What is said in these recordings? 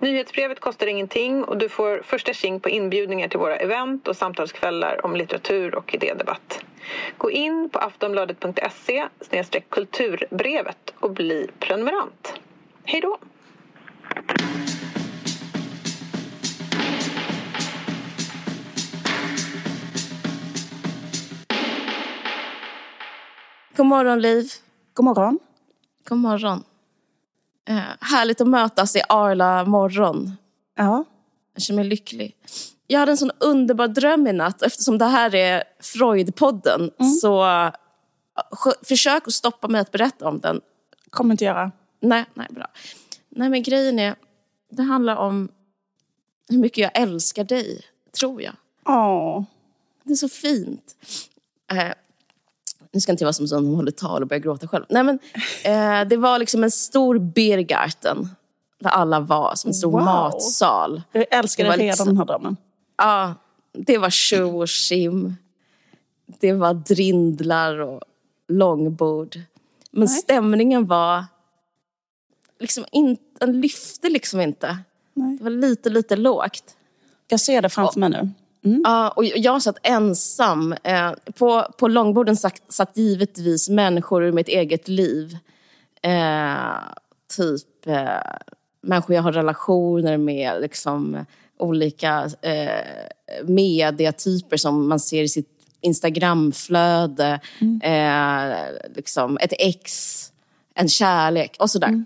Nyhetsbrevet kostar ingenting och du får första tjing på inbjudningar till våra event och samtalskvällar om litteratur och idédebatt. Gå in på aftonbladet.se kulturbrevet och bli prenumerant. Hej då! God morgon, Liv. God morgon. God morgon. Eh, härligt att mötas i Arla morgon. Ja. Jag känner mig lycklig. Jag hade en sån underbar dröm i natt. Eftersom det här är Freud-podden Mm. så eh, försök att stoppa mig att berätta om den. Kommer inte göra. Nej, nej, bra. Nej, men grejen är, det handlar om hur mycket jag älskar dig, tror jag. Åh. Det är så fint. Nu ska inte jag vara som sån som håller tal och börjar gråta själv. Nej, men, eh, det var liksom en stor Birgarten där alla var, som en stor Wow. matsal. Jag älskar redan liksom- den här drömmen. Ja, det var tjo och tjim. Det var drindlar och långbord. Men Nej. stämningen var... Liksom in, den lyfte liksom inte. Nej. Det var lite, lite lågt. Jag ser det framför mig nu. Ja, och jag satt ensam. Eh, på, på långborden satt, satt givetvis människor ur mitt eget liv. Eh, typ eh, människor jag har relationer med. Liksom, olika eh, mediatyper som man ser i sitt Instagramflöde. Eh, liksom ett ex, en kärlek och sådär.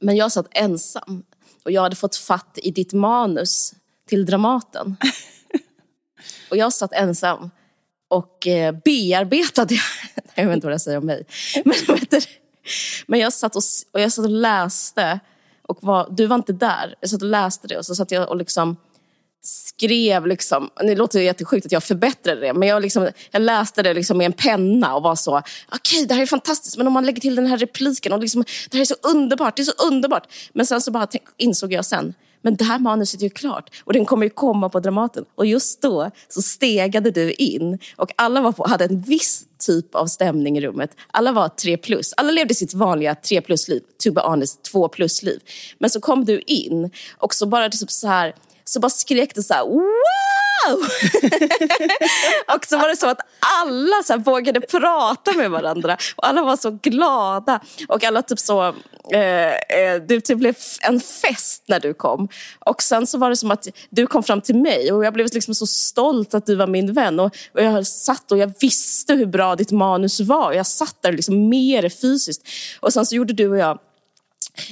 Men jag satt ensam. Och jag hade fått fatt i ditt manus till Dramaten. och jag satt ensam och eh, bearbetade... jag vet inte vad jag säger om mig. Men, men jag, satt och, och jag satt och läste. Och var, du var inte där. Jag satt och läste det och så satt jag och liksom skrev liksom, det låter ju jättesjukt att jag förbättrade det, men jag, liksom, jag läste det liksom med en penna och var så, okej det här är fantastiskt, men om man lägger till den här repliken, och liksom, det här är så underbart, det är så underbart. Men sen så bara insåg jag sen, men det här manuset är ju klart och den kommer ju komma på Dramaten. Och just då så stegade du in och alla var på, hade en viss typ av stämning i rummet. Alla var tre plus. Alla levde sitt vanliga tre plus-liv. To be honest, två plus-liv. Men så kom du in och så bara typ så här så bara skrek du så här wow! och så var det så att alla så här vågade prata med varandra och alla var så glada och alla typ så eh, eh, det typ blev en fest när du kom och sen så var det som att du kom fram till mig och jag blev liksom så stolt att du var min vän och, och jag satt och jag visste hur bra ditt manus var jag satt där liksom med det fysiskt och sen så gjorde du och jag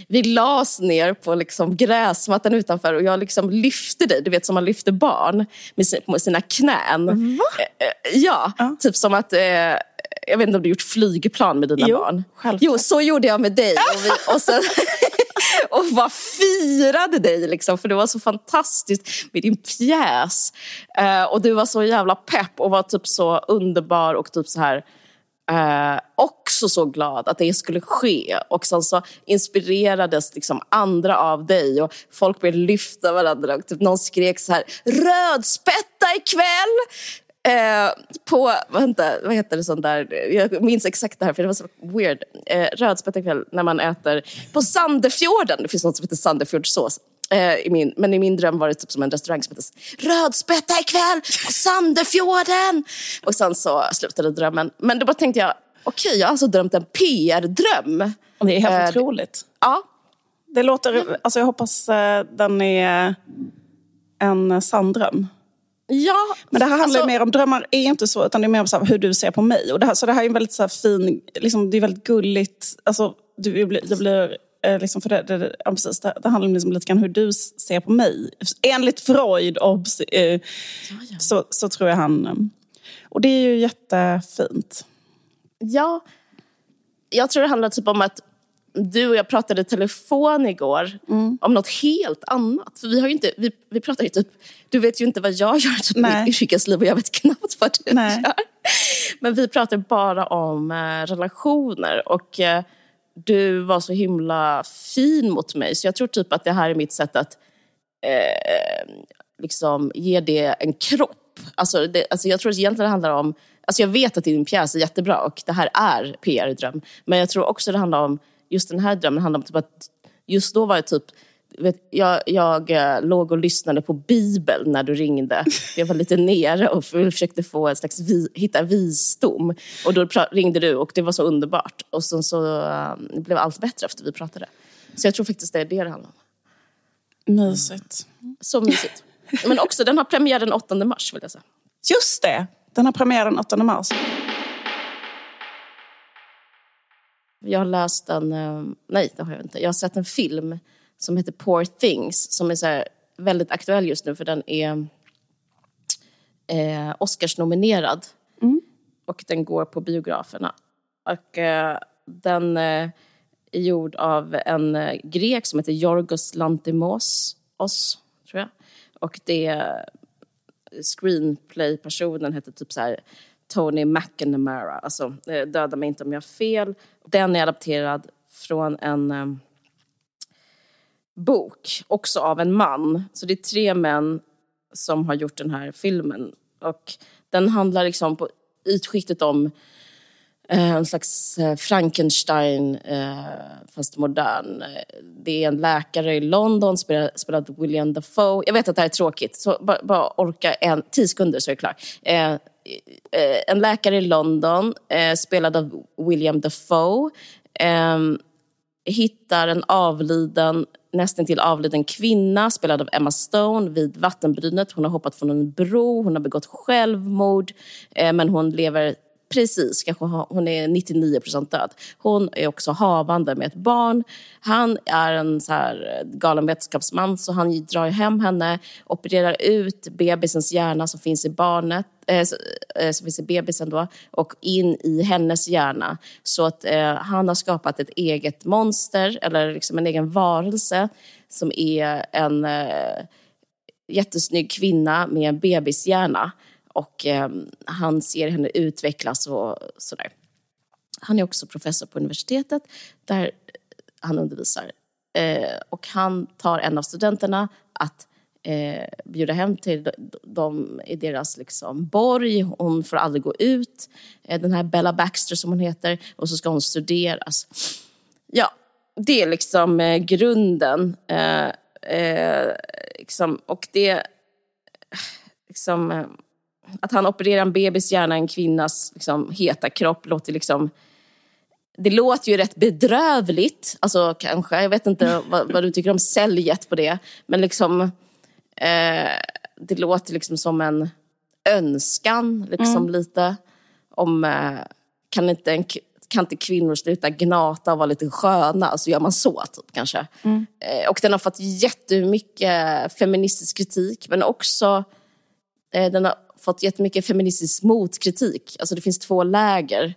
vi las ner på liksom gräsmattan utanför och jag liksom lyfte dig, du vet som man lyfter barn med sina, knän. Va? Eh, Ja, Ja. typ som att, jag vet inte om du gjort flygplan med dina Jo, barn. självklart. Jo, så gjorde jag med dig. Och, vi, och, sen, och bara firade dig, liksom, för det var så fantastiskt med din pjäs. Eh, och du var så jävla pepp och var typ så underbar och typ så här eh, också så glad att det skulle ske. Och sen så inspirerades liksom andra av dig och folk började lyfta varandra och typ någon skrek så här rödspätta ikväll! Eh, på, vänta, vad heter det sånt där, jag minns exakt det här för det var så weird. Eh, rödspätta ikväll när man äter på Sandefjorden, det finns något som heter Sandefjordsås. Eh, i min, men i min dröm var det typ som en restaurang som hette Rödspätta ikväll på Sandefjorden! Och sen så slutade drömmen. Men då bara tänkte jag, okej jag har alltså drömt en PR-dröm. Det är helt Eh, otroligt. Ja, Det låter, alltså jag hoppas eh, den är en sann dröm. Ja. Men det här handlar Alltså- mer om, drömmar är inte så, utan det är mer om så hur du ser på mig. Och det här, så det här är en väldigt så fin, liksom, det är väldigt gulligt. Alltså, du, jag blir, jag blir eh, liksom för det, ja, precis, det, det handlar liksom lite grann hur du ser på mig. Enligt Freud obs, eh, Så, så tror jag han... eh, Och det är ju jättefint. Ja, jag tror det handlar typ om att du och jag pratade i telefon igår om något helt annat. För vi har inte, vi, vi pratar ju typ, du vet ju inte vad jag gör typ, i mitt yrkesliv och jag vet knappt vad du Nej. gör. Men vi pratar bara om eh, relationer och eh, du var så himla fin mot mig så jag tror typ att det här är mitt sätt att eh, liksom ge det en kropp. Alltså, det, alltså jag tror att det egentligen handlar om Alltså jag vet att din pjäs är jättebra och det här är PR-dröm. Men jag tror också det handlar om, just den här drömmen handlar om typ att just då var det typ vet, jag, jag uh, låg och lyssnade på Bibeln när du ringde. Jag var lite nere och försökte få en slags vi, hitta visdom. Och då ringde du och det var så underbart. Och sen så uh, blev allt bättre efter vi pratade. Så jag tror faktiskt det är det det handlar om. Mysigt. Så mysigt. Men också, den har premiär den 8 mars vill jag säga. Just det! Den har premiär den 8 mars. Jag har läst en, eh, nej det har jag inte, jag har sett en film som heter Poor Things som är så väldigt aktuell just nu för den är eh, Oscarsnominerad. Mm. Och den går på biograferna. Och eh, den eh, är gjord av en eh, grek som heter Yorgos Lantimos, oss, tror jag. Och det screenplay-personen heter typ så här Tony McNamara, alltså eh, Döda mig inte om jag har fel. Den är adapterad från en eh, bok, också av en man. Så det är tre män som har gjort den här filmen. Och den handlar liksom på ytskiktet om eh, en slags eh, Frankenstein, eh, fast modern. Det är en läkare i London, spelad, spelad William Dafoe. Jag vet att det här är tråkigt, så bara, bara orka en, tio sekunder så är det klart. Eh, Eh, en läkare i London, eh, spelad av William Dafoe, ehm, hittar en avliden nästan till avliden kvinna spelad av Emma Stone vid vattenbrynet. Hon har hoppat från en bro, hon har begått självmord eh, men hon lever precis, kanske hon är 99 procent död. Hon är också havande med ett barn. Han är en så här eh, galen vetenskapsman så han drar hem henne, opererar ut bebisens hjärna som finns i barnet eh, eh, som finns i bebisen då, och in i hennes hjärna. Så att eh, han har skapat ett eget monster, eller liksom en egen varelse, som är en eh, jättesnygg kvinna med en bebishjärna. Och eh, han ser henne utvecklas och sådär. Han är också professor på universitetet där han undervisar. Eh, och han tar en av studenterna att eh, bjuda hem till dem i deras liksom, borg. Hon får aldrig gå ut. Eh, den här Bella Baxter som hon heter. Och så ska hon studeras. Ja, det är liksom eh, grunden. Eh, eh, liksom, och det... Eh, liksom, eh, att han opererar en bebis hjärna, en kvinnas liksom, heta kropp, låter liksom... Det låter ju rätt bedrövligt, alltså kanske. Jag vet inte vad, vad du tycker om säljet på det. Men liksom, eh, det låter liksom som en önskan, liksom mm. lite. Om, eh, kan, inte en, kan inte kvinnor sluta gnata och vara lite sköna? Så gör man så, typ, kanske. Mm. Eh, och den har fått jättemycket feministisk kritik, men också eh, den har fått jättemycket feministisk motkritik. Alltså det finns två läger.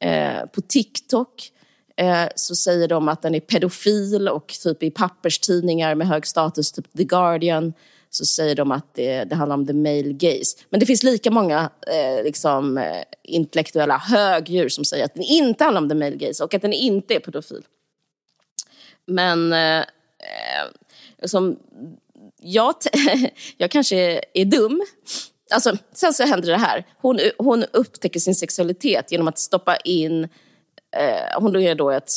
Eh, på TikTok eh, så säger de att den är pedofil och typ i papperstidningar med hög status, typ The Guardian, så säger de att det, det handlar om the male gaze. Men det finns lika många eh, liksom, eh, intellektuella högdjur som säger att den inte handlar om the male gaze och att den inte är pedofil. Men eh, eh som, jag, jag kanske är dum, Alltså, sen så händer det här. Hon, hon upptäcker sin sexualitet genom att stoppa in... Eh, hon, är då ett,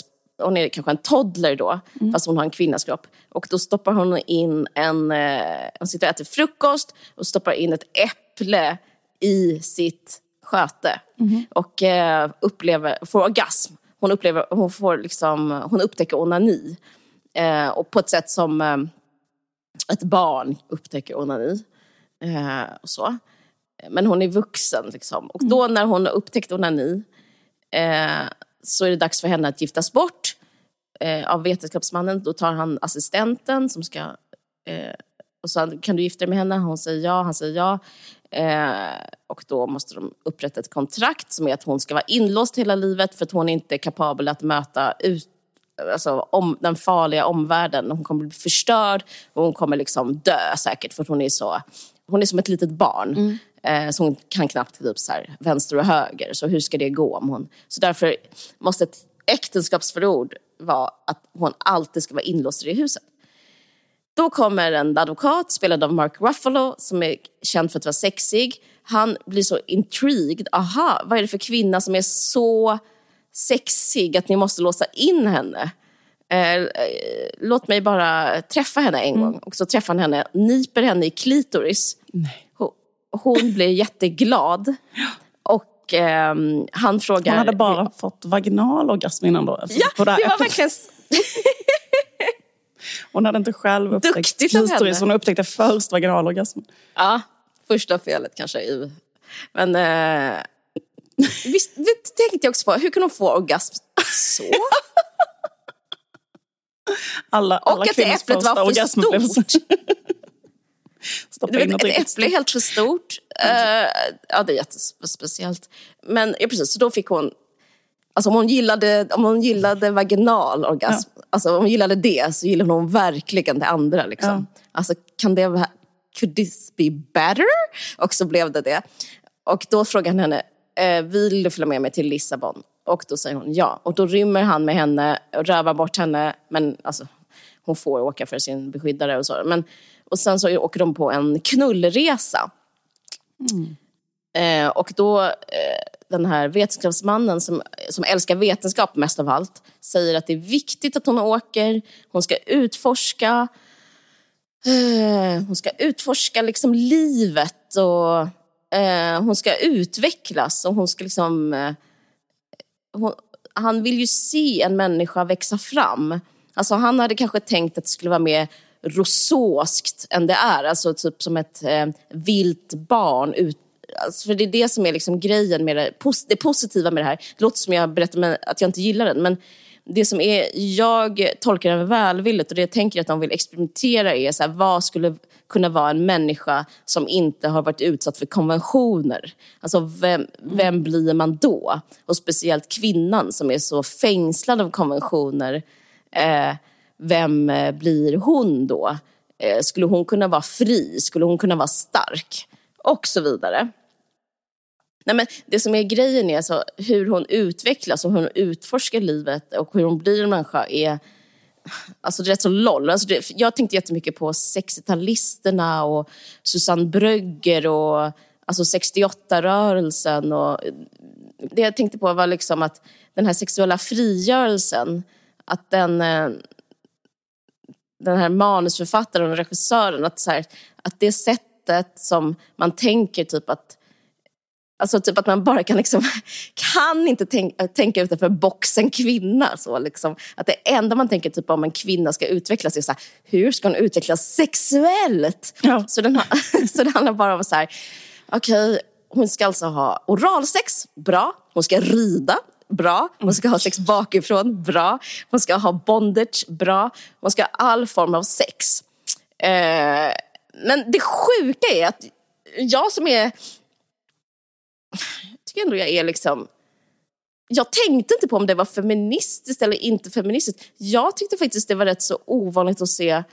hon är kanske en toddler då, mm. fast hon har en kvinnas kropp. Och då stoppar hon in en... Eh, hon sitter och äter frukost och stoppar in ett äpple i sitt sköte. Mm. Och eh, upplever, får orgasm. Hon, upplever, hon, får liksom, hon upptäcker onani. Eh, och på ett sätt som eh, ett barn upptäcker onani. Eh, och så. Men hon är vuxen. Liksom. Och då när hon har upptäckt onani eh, så är det dags för henne att giftas bort eh, av vetenskapsmannen. Då tar han assistenten som ska... Eh, och så kan du gifta dig med henne? Hon säger ja, han säger ja. Eh, och då måste de upprätta ett kontrakt som är att hon ska vara inlåst hela livet för att hon inte är kapabel att möta ut, alltså, om, den farliga omvärlden. Hon kommer bli förstörd och hon kommer liksom dö säkert för att hon är så hon är som ett litet barn. Mm. Eh, så hon kan knappt typ så här, vänster och höger. Så hur ska det gå om hon... Så därför måste ett äktenskapsförord vara att hon alltid ska vara inlåst i det huset. Då kommer en advokat, spelad av Mark Ruffalo, som är känd för att vara sexig. Han blir så intrigued. Aha, vad är det för kvinna som är så sexig att ni måste låsa in henne? Eh, låt mig bara träffa henne en gång. Och så träffar han henne, nyper henne i klitoris. Nej. Hon, hon blir jätteglad. Och ehm, han frågar... Hon hade bara fått vaginal orgasm innan då. Ja, det här var verkligen... Hon hade inte själv upptäckt Duktigt klitoris, hon upptäckte först vaginalorgasm. Ja, första felet kanske. i- Men eh, visst, det tänkte jag också på. Hur kan hon få orgasm så? Alla, alla Och att det äpplet var för stort. Stoppa vet, ett äpple är helt för stort. Eh, ja, det är jättespeciellt. Men ja, precis, så då fick hon... Alltså om hon gillade, om hon gillade vaginal orgasm, alltså om hon gillade det så gillade hon verkligen det andra. Liksom. Alltså kan det vara... Could this be better? Och så blev det det. Och då frågade han henne, eh, vill du följa med mig till Lissabon? Och då säger hon ja. Och då rymmer han med henne och rövar bort henne. Men alltså, hon får åka för sin beskyddare och så. Men, och sen så åker de på en knullresa. Eh, och då, eh, den här vetenskapsmannen som, som älskar vetenskap mest av allt, säger att det är viktigt att hon åker, hon ska utforska, eh, hon ska utforska liksom livet och eh, hon ska utvecklas och hon ska liksom, eh, hon, han vill ju se en människa växa fram. Alltså han hade kanske tänkt att det skulle vara mer rosåskt än det är, alltså typ som ett eh, vilt barn ut, Alltså för det är det som är liksom grejen med det, det positiva med det här. Det låter som jag berättar att jag inte gillar den, men det som är, jag tolkar den välvilligt och det jag tänker att de vill experimentera är så här, vad skulle kunna vara en människa som inte har varit utsatt för konventioner. Alltså vem, vem blir man då? Och speciellt kvinnan som är så fängslad av konventioner. Eh, vem eh, blir hon då? Eh, skulle hon kunna vara fri? Skulle hon kunna vara stark? Och så vidare. Nej, men det som är grejen är alltså hur hon utvecklas och hur hon utforskar livet och hur hon blir en människa är alltså det är rätt så loll. Alltså det, jag tänkte jättemycket på 60-talisterna och Susanne Brögger och alltså 68-rörelsen. Och det jag tänkte på var liksom att den här sexuella frigörelsen, att den, eh, den här manusförfattaren och regissören, att, så här, att det sättet som man tänker typ att Alltså typ att man bara kan liksom, kan inte tänka, tänka utanför boxen kvinna. Så liksom. Att det enda man tänker typ om en kvinna ska utvecklas är så här, hur ska hon utvecklas sexuellt? Ja. Så, den så det handlar bara om så här, okej, hon ska alltså ha oralsex, bra. Hon ska rida, bra. Hon ska ha sex bakifrån, bra. Hon ska ha bondage, bra. Hon ska ha all form av sex. Eh, men det sjuka är att jag som är tycker ändå jag är liksom... Jag tänkte inte på om det var feministiskt eller inte feministiskt. Jag tyckte faktiskt det var rätt så ovanligt att se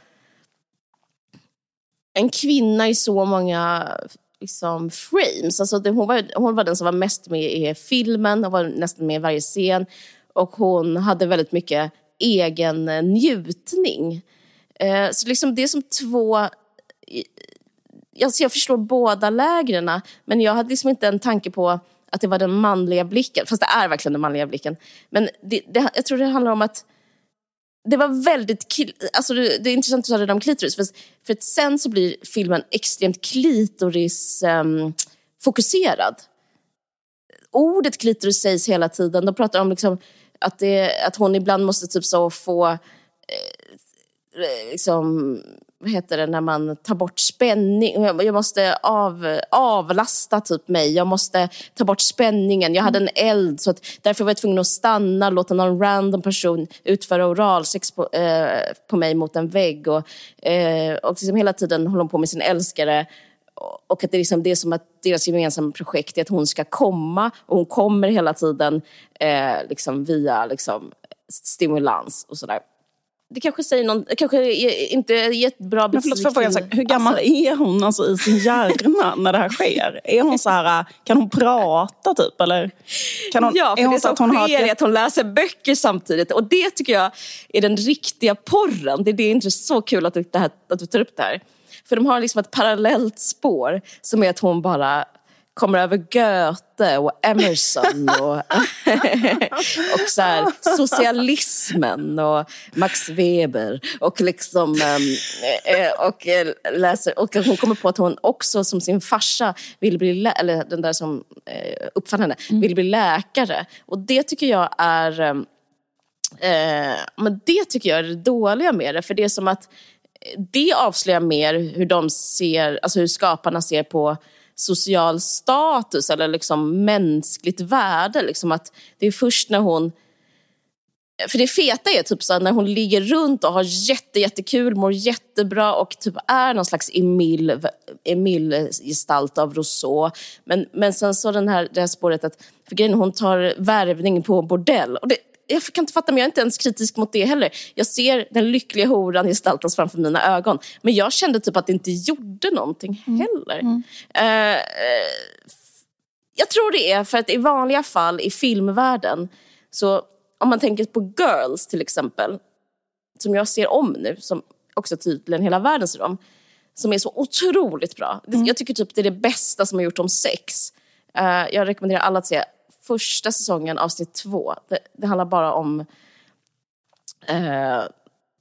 en kvinna i så många liksom, frames. Alltså det, hon, var, hon var den som var mest med i filmen, hon var nästan med i varje scen. Och hon hade väldigt mycket egen eh, njutning. Eh, så liksom det är som två alltså jag förstår båda lägren, men jag hade liksom inte en tanke på att det var den manliga blicken. Fast det är verkligen den manliga blicken. Men det, det, jag tror det handlar om att det var väldigt... Alltså det, det är intressant att du sa det om klitoris. För, för att sen så blir filmen extremt klitoris-fokuserad. Ehm, Ordet klitoris sägs hela tiden. De pratar om liksom att, det, att hon ibland måste typ så få... Eh, liksom, vad heter det, när man tar bort spänning. Jag måste av, avlasta typ mig. Jag måste ta bort spänningen. Jag hade en eld så att därför var jag tvungen att stanna låta någon random person utföra oralsex på, eh, på mig mot en vägg. Och, eh, och liksom hela tiden håller hon på med sin älskare. Och att det, är liksom, det är som att deras gemensamma projekt är att hon ska komma och hon kommer hela tiden eh, liksom via liksom, stimulans och sådär det kanske säger någon, kanske inte är ett bra Men förlåt, jag fråga, hur gammal alltså, är hon alltså, i sin hjärna när det här sker? Är hon så här, kan hon prata typ? Eller kan hon, ja, för är hon det som hon sker är att hon läser böcker samtidigt. Och det tycker jag är den riktiga porren. Det är, det är inte så kul att du, det här, att du tar upp det här. För de har liksom ett parallellt spår som är att hon bara kommer över Goethe och Emerson och, och så här, socialismen och Max Weber och liksom um, och läser och hon kommer på att hon också som sin farsa vill bli eller den där som uppfann henne mm. vill bli läkare och det tycker jag är um, eh, men det tycker jag är det dåliga med det för det är som att det avslöjar mer hur de ser, alltså hur skaparna ser på social status eller liksom mänskligt värde. Liksom att det är först när hon... För det feta är typ så när hon ligger runt och har jätte, jättekul, mår jättebra och typ är någon slags Emil, Emil av Rousseau. Men, men sen så den här, det här spåret att för grejen, hon tar värvning på bordell. Och det, jag kan inte fatta, men jag är inte ens kritisk mot det heller. Jag ser den lyckliga horan gestaltas framför mina ögon. Men jag kände typ att det inte gjorde någonting mm. heller. Mm. Uh, jag tror det är för att i vanliga fall i filmvärlden, så om man tänker på Girls till exempel, som jag ser om nu, som också tydligen hela världen ser om, som är så otroligt bra. Mm. Jag tycker typ det är det bästa som har gjort om sex. Uh, jag rekommenderar alla att se första säsongen, avsnitt två. Det, det handlar bara om eh,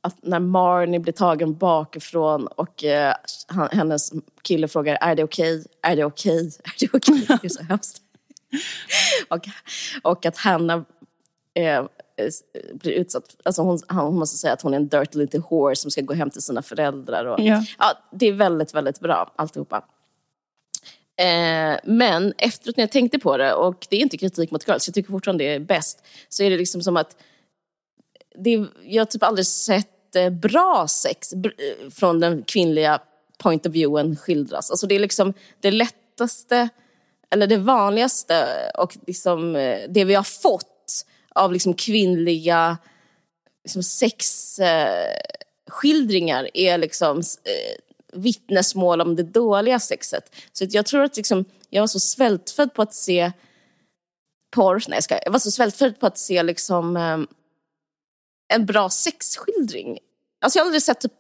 att när Marnie blir tagen bakifrån och eh, han, hennes kille frågar är det okej, okay? är det okej, okay? är det okej? Okay? Det är så hemskt. och, och att Hanna eh, blir utsatt, alltså hon, hon måste säga att hon är en dirty little whore som ska gå hem till sina föräldrar. Och, ja. ja det är väldigt, väldigt bra alltihopa. Eh, men efteråt när jag tänkte på det, och det är inte kritik mot Girls, jag tycker fortfarande det är bäst, så är det liksom som att det, jag har typ aldrig sett eh, bra sex br eh, från den kvinnliga point of viewen skildras. Alltså det är liksom det lättaste, eller det vanligaste och liksom eh, det vi har fått av liksom kvinnliga liksom sexskildringar eh, är liksom eh, vittnesmål om det dåliga sexet. Så jag tror att liksom, jag var så svältfödd på att se porr, nej jag ska, jag var så svältfödd på att se liksom ehm, en bra sexskildring. Alltså jag har aldrig sett, typ,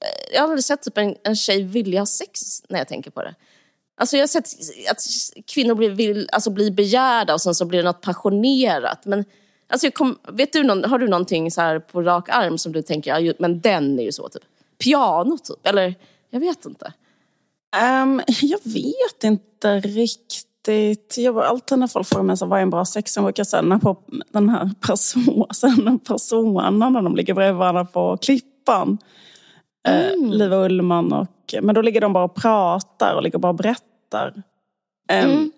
eh, jag har aldrig sett typ en, en tjej vilja ha sex när jag tänker på det. Alltså jag har sett att kvinnor blir, vill, alltså blir begärda och sen så blir det något passionerat. Men alltså kom, vet du, någon, har du någonting så här på rak arm som du tänker, ja, men den är ju så typ. Piano typ, eller jag vet inte. Um, jag vet inte riktigt. Jag, alltid när folk frågar mig vad är en bra sex, jag brukar säga på den här personen, personen när de ligger bredvid varandra på Klippan. Eh, mm. Uh, Liv och Ullman och, men då ligger de bara och pratar och ligger bara och berättar. Um, mm.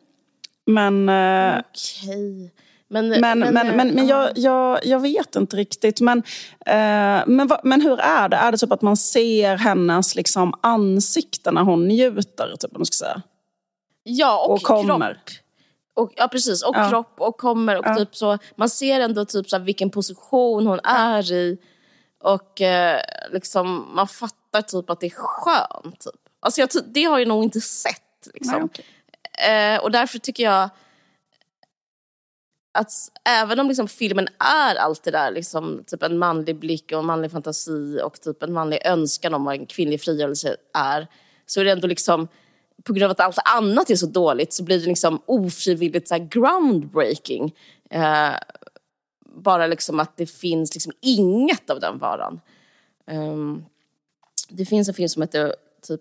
Men... Uh, Okej. Okay. Men, men, men, men, men, men jag, jag, jag vet inte riktigt. Men, eh, men, men hur är det? Är det typ att man ser hennes liksom, ansikte när hon njuter? Typ, man ska säga? Ja, och, och kommer. kropp. Och, ja, precis. Och ja. kropp och kommer. Och ja. typ så, man ser ändå typ så här, vilken position hon är i. Och eh, liksom, man fattar typ att det är skönt. Typ. Alltså, jag, det har jag nog inte sett. Liksom. Nej, okay. eh, och därför tycker jag att även om liksom filmen är allt det där, liksom, typ en manlig blick och en manlig fantasi och typ en manlig önskan om vad en kvinnlig frigörelse är, så är det ändå liksom, på grund av att allt annat är så dåligt så blir det liksom ofrivilligt så groundbreaking. Eh, bara liksom att det finns liksom inget av den varan. Um, det finns en film som heter typ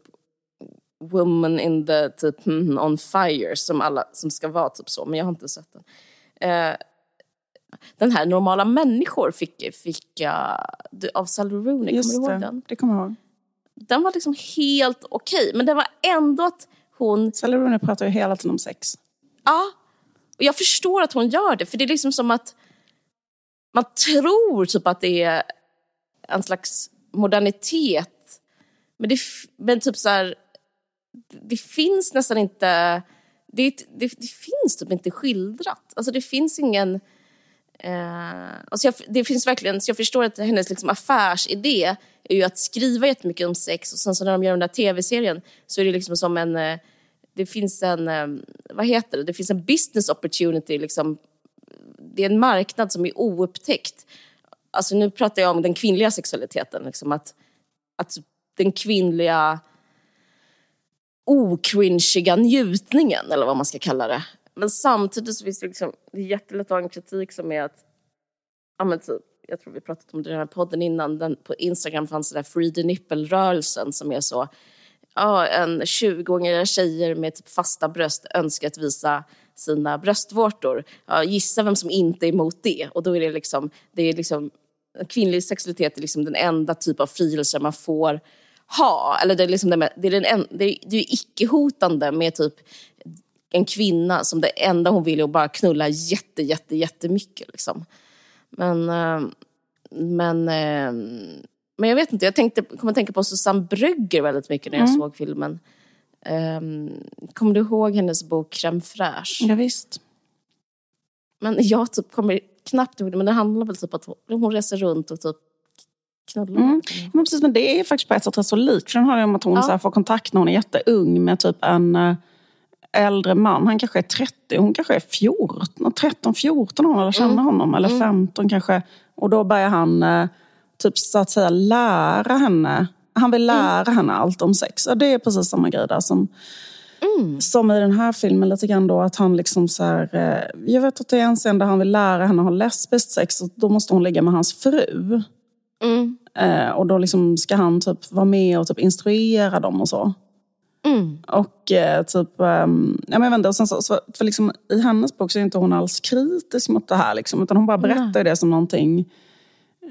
Woman in the typ, mm, on fire som, alla, som ska vara typ så, men jag har inte sett den eh, den här Normala människor fick, fick jag av Sally Rooney. Just kommer du ihåg den? det kommer jag ihåg. Den var liksom helt okej, okay, men det var ändå att hon... Sally Rooney pratar ju hela tiden om sex. Ja, och jag förstår att hon gör det, för det är liksom som att man tror typ att det är en slags modernitet. Men, det, men typ så här, det finns nästan inte det, det, det, finns typ inte skildrat. Alltså det finns ingen... Eh, alltså jag, det finns verkligen, så jag förstår att hennes liksom affärsidé är ju att skriva jättemycket om sex och sen så när de gör den där tv-serien så är det liksom som en, eh, det finns en, eh, vad heter det, det finns en business opportunity liksom. Det är en marknad som är oupptäckt. Alltså nu pratar jag om den kvinnliga sexualiteten, liksom att, att den kvinnliga okrinchiga njutningen eller vad man ska kalla det. Men samtidigt så finns det liksom, det är jättelätt att ha en kritik som är att, ja men typ, jag tror vi pratat om det i den här podden innan, den, på Instagram fanns det där Free the Nipple-rörelsen som är så, ja en 20-åriga tjejer med typ fasta bröst önskar att visa sina bröstvårtor. Ja, gissa vem som inte är emot det. Och då är det liksom, det är liksom kvinnlig sexualitet är liksom den enda typ av frigörelse man får ha. Eller det är, liksom det, det är, den en, det är, det är icke-hotande med typ en kvinna som det enda hon vill är att bara knulla jätte, jätte, jättemycket. Liksom. Men, eh, men, eh, men jag vet inte, jag tänkte, kom att tänka på Susanne Brygger väldigt mycket när jag mm. såg filmen. Um, kommer du ihåg hennes bok Crème fraîche? Ja, visst. Men jag typ kommer knappt ihåg det, men det handlar väl typ om att hon reser runt och typ. Mm. Men precis, men det är faktiskt på ett sätt rätt så likt. För den har om att hon ja. så får kontakt när hon är jätteung med typ en eh, äldre man. Han kanske är 30, hon kanske är 14, 13, 14 år eller känner mm. honom. Eller 15 mm. kanske. Och då börjar han eh, typ så att säga lära henne. Han vill lära mm. henne allt om sex. Och det är precis samma grej där som Mm. Som i den här filmen lite grann då att han liksom så här, eh, Jag vet att det är en scen där han vill lära henne att ha lesbiskt sex och då måste hon ligga med hans fru. Mm. Eh, och då liksom ska han typ vara med och typ instruera dem och så. Mm. Och eh, typ, um, ja, men jag vet inte, och sen så, så, för liksom, i hennes bok så är inte hon alls kritisk mot det här. Liksom, utan hon bara berättar mm. det som någonting,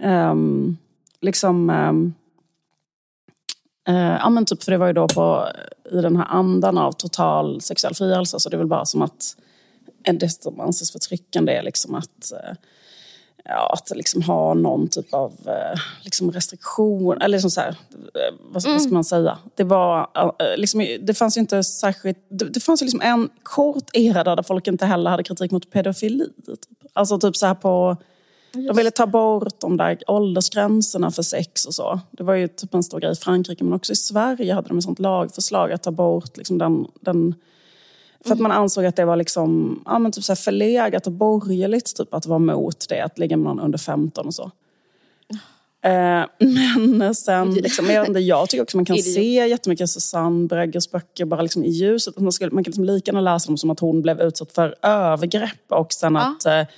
um, liksom, um, uh, ja men typ för det var ju då på, i den här andan av total sexuell frigörelse, så det är väl bara som att det som anses förtryckande är liksom att uh, ja, att liksom ha någon typ av eh, liksom restriktion, eller liksom så här, eh, vad, mm. vad, ska man säga? Det, var, eh, liksom, det fanns ju inte särskilt, det, det fanns ju liksom en kort era där folk inte heller hade kritik mot pedofili. Typ. Alltså typ så här på, Just. de ville ta bort de där åldersgränserna för sex och så. Det var ju typ en stor grej i Frankrike men också i Sverige hade de ett sånt lagförslag att ta bort liksom den, den för att man ansåg att det var liksom, ja, men typ så här förlegat och borgerligt typ, att vara mot det, att ligga med någon under 15 och så. Eh, men sen, liksom, jag, inte, jag tycker också man kan se jättemycket Susanne Breggers böcker bara liksom i ljuset. Man, skulle, man kan liksom lika gärna läsa dem som att hon blev utsatt för övergrepp och sen ja. att eh,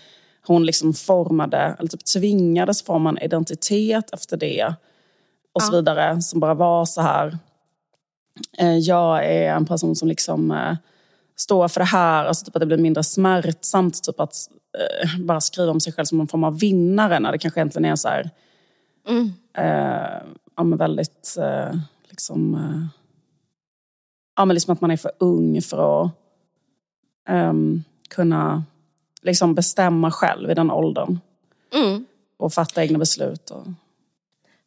hon liksom formade, eller typ tvingades forma en identitet efter det. Och ja. så vidare, som bara var så här. Eh, jag är en person som liksom eh, stå för det här, alltså typ att det blir mindre smärtsamt typ att eh, bara skriva om sig själv som en form av vinnare när det kanske egentligen är så här, mm. eh, ja, men väldigt eh, liksom, eh, ja, men liksom att man är för ung för att ehm, kunna liksom bestämma själv i den åldern. Mm. Och fatta egna beslut. Och...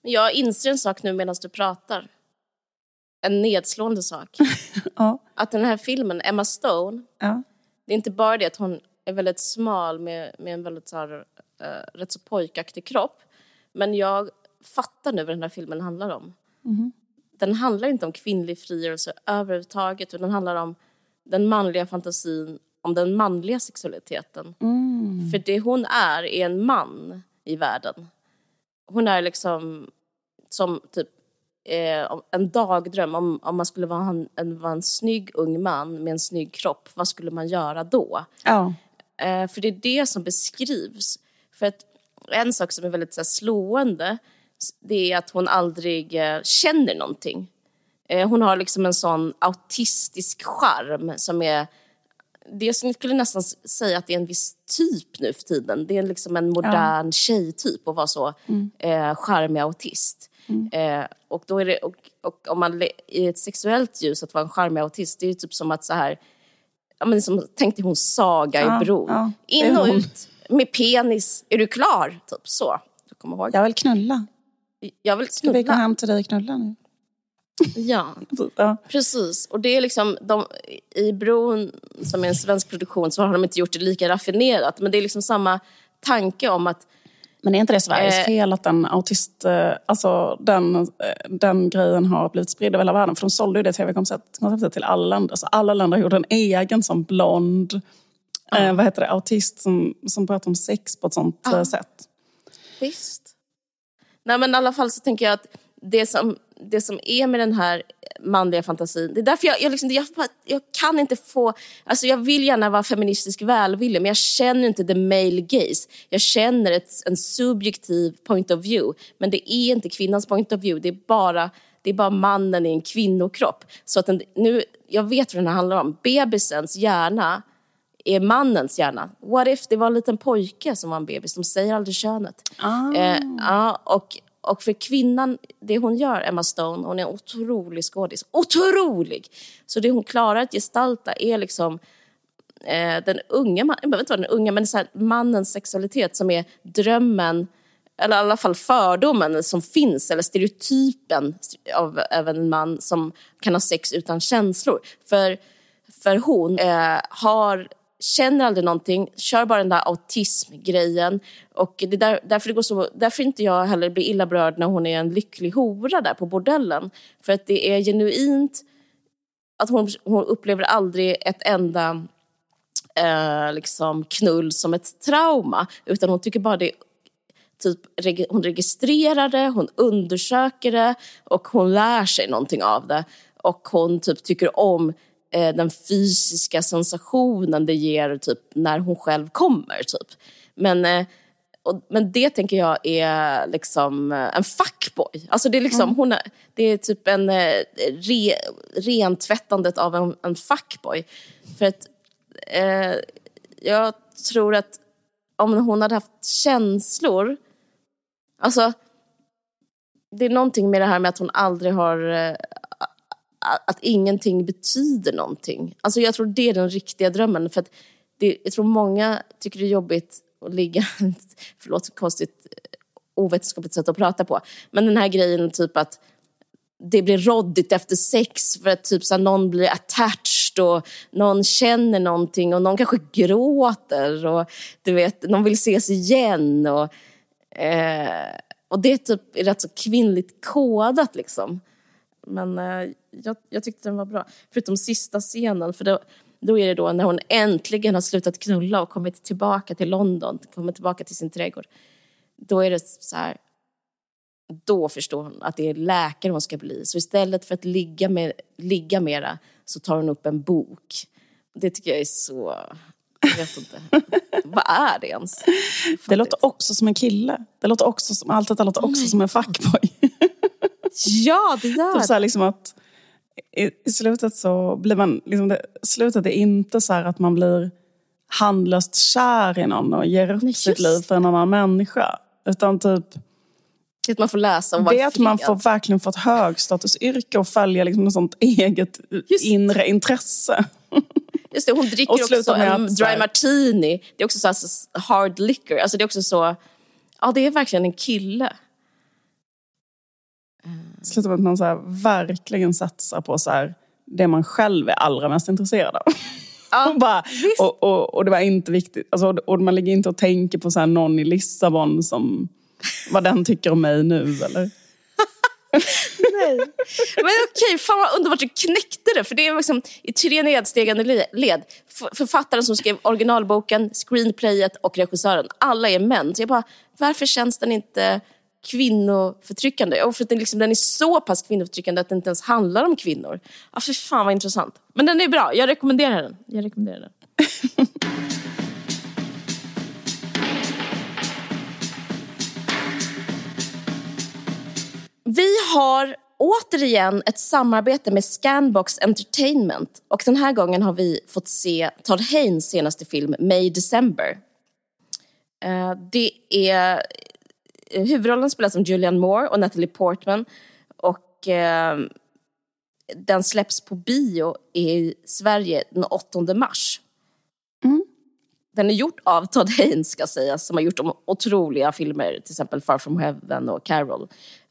Jag inser en sak nu medan du pratar en nedslående sak. ja. Att den här filmen, Emma Stone, ja. det är inte bara det att hon är väldigt smal med, med en väldigt så här, uh, rätt så pojkaktig kropp. Men jag fattar nu vad den här filmen handlar om. Mm. Den handlar inte om kvinnlig frigörelse överhuvudtaget utan den handlar om den manliga fantasin om den manliga sexualiteten. Mm. För det hon är, är en man i världen. Hon är liksom som typ eh, en dagdröm. Om, om man skulle vara en, en, vara en snygg ung man med en snygg kropp, vad skulle man göra då? Ja. Eh, för det är det som beskrivs. För att en sak som är väldigt så här, slående, det är att hon aldrig eh, känner någonting. Eh, hon har liksom en sån autistisk charm som är det jag skulle nästan säga att det är en viss typ nu för tiden. Det är liksom en modern ja. tjejtyp att vara så mm. eh, charmig autist. Mm. Eh, och, då är det, och, och om man i ett sexuellt ljus att vara en charmig autist, det är ju typ som att så här, ja, men som, tänk dig hon Saga ja, i Bron. Ja, In och ut med penis. Är du klar? Typ så. Du kommer ihåg? Jag vill knulla. Jag vill knulla. Ska vi gå hem till dig och knulla nu? Ja, ja, precis. Och det är liksom, de, i Bron, som är en svensk produktion, så har de inte gjort det lika raffinerat. Men det är liksom samma tanke om att Men är inte det Sveriges Eh. fel att den autist... eh, Alltså den, eh, den grejen har blivit spridd över hela världen? För de sålde ju det tv-konceptet till alla länder. Så alla länder gjorde en egen som blond... Eh, vad heter det? Autist som, som pratar om sex på ett sånt eh, sätt. Visst. Nej men i alla fall så tänker jag att det som, det som är med den här manliga fantasin, det är därför jag, jag, liksom, jag, jag kan inte få, alltså jag vill gärna vara feministisk välvillig men jag känner inte the male gaze. Jag känner ett, en subjektiv point of view men det är inte kvinnans point of view, det är bara det är bara mannen i en kvinnokropp. Så att den, nu, jag vet vad den här handlar om. Bebisens hjärna är mannens hjärna. What if det var en liten pojke som var en bebis? De säger aldrig könet. Eh, ja, och, och för kvinnan, det hon gör, Emma Stone, hon är en otrolig skådis. Otrolig! Så det hon klarar att gestalta är liksom eh, den unga, man- jag behöver inte vara den unga, men så här, mannens sexualitet som är drömmen, eller i alla fall fördomen som finns, eller stereotypen av, av en man som kan ha sex utan känslor. För, för hon eh, har, känner aldrig någonting, kör bara den där autismgrejen. Och det är där, därför, det går så, därför inte jag heller blir illa berörd när hon är en lycklig hora där på bordellen. För att det är genuint att hon, hon upplever aldrig ett enda eh, liksom knull som ett trauma. Utan hon tycker bara det typ, hon registrerar det, hon undersöker det och hon lär sig någonting av det. Och hon typ tycker om den fysiska sensationen det ger typ, när hon själv kommer. Typ. Men, eh, och, men det tänker jag är liksom eh, en fuckboy. Alltså det, är liksom, hon är, det är typ en eh, re, rentvättandet av en, en fuckboy. För att eh, jag tror att om hon hade haft känslor... Alltså, det är någonting med det här med att hon aldrig har... Att ingenting betyder någonting. Alltså jag tror det är den riktiga drömmen. För att det, jag tror många tycker det är jobbigt att ligga... Förlåt, konstigt eh, ovetenskapligt sätt att prata på. Men den här grejen typ att det blir råddigt efter sex för att typ så här, någon blir attached och någon känner någonting och någon kanske gråter och du vet, någon vill ses igen. Och, eh, och det är typ rätt så kvinnligt kodat liksom. Men eh, jag, jag tyckte den var bra. Förutom sista scenen, för då, då är det då när hon äntligen har slutat knulla och kommit tillbaka till London, kommit tillbaka till sin trädgård. Då är det så här, då förstår hon att det är läkare hon ska bli. Så istället för att ligga, med, ligga mera så tar hon upp en bok. Det tycker jag är så... Jag vet inte. Vad är det ens? Det låter också som en kille. Det låter också som, allt detta låter också som en fuckboy. Ja, det gör Typ så det. här liksom att i, I slutet så blir man... Liksom det, slutet är inte så här att man blir handlöst kär i någon och ger upp Nej, sitt liv för en annan människa. Utan typ Det att man får läsa om det att man får verkligen få ett högstatusyrke och följa liksom något sånt eget Just. inre intresse. Just det, hon dricker Och också en så dry här- martini. Det är också så här, så hard liquor. Alltså det är också så... Ja, det är verkligen en kille. Slutar med att man så här, verkligen satsar på så här, det man själv är allra mest intresserad av. Ja, och, bara, och, och, och det var inte viktigt. Alltså, och- man ligger inte och tänker på så här, någon i Lissabon som vad den tycker om mig nu. Eller? Nej. Men okej, fan vad underbart du knäckte det. För det är liksom i tre nedstegande le- led. Författaren som skrev originalboken, screenplayet och regissören. Alla är män. Så jag bara, varför känns den inte kvinnoförtryckande? Och för att den, liksom, den är så pass kvinnoförtryckande att den inte ens handlar om kvinnor. Ah, ja, för fan vad intressant. Men den är bra, jag rekommenderar den. Jag rekommenderar den. Vi har återigen ett samarbete med Scanbox Entertainment och den här gången har vi fått se Todd Haynes senaste film May December. Eh, det är huvudrollen spelas av Julianne Moore och Natalie Portman och eh, den släpps på bio i Sverige den 8 mars. Den är gjort av Todd Haynes ska sägas, som har gjort de otroliga filmer, till exempel Far from Heaven och Carol.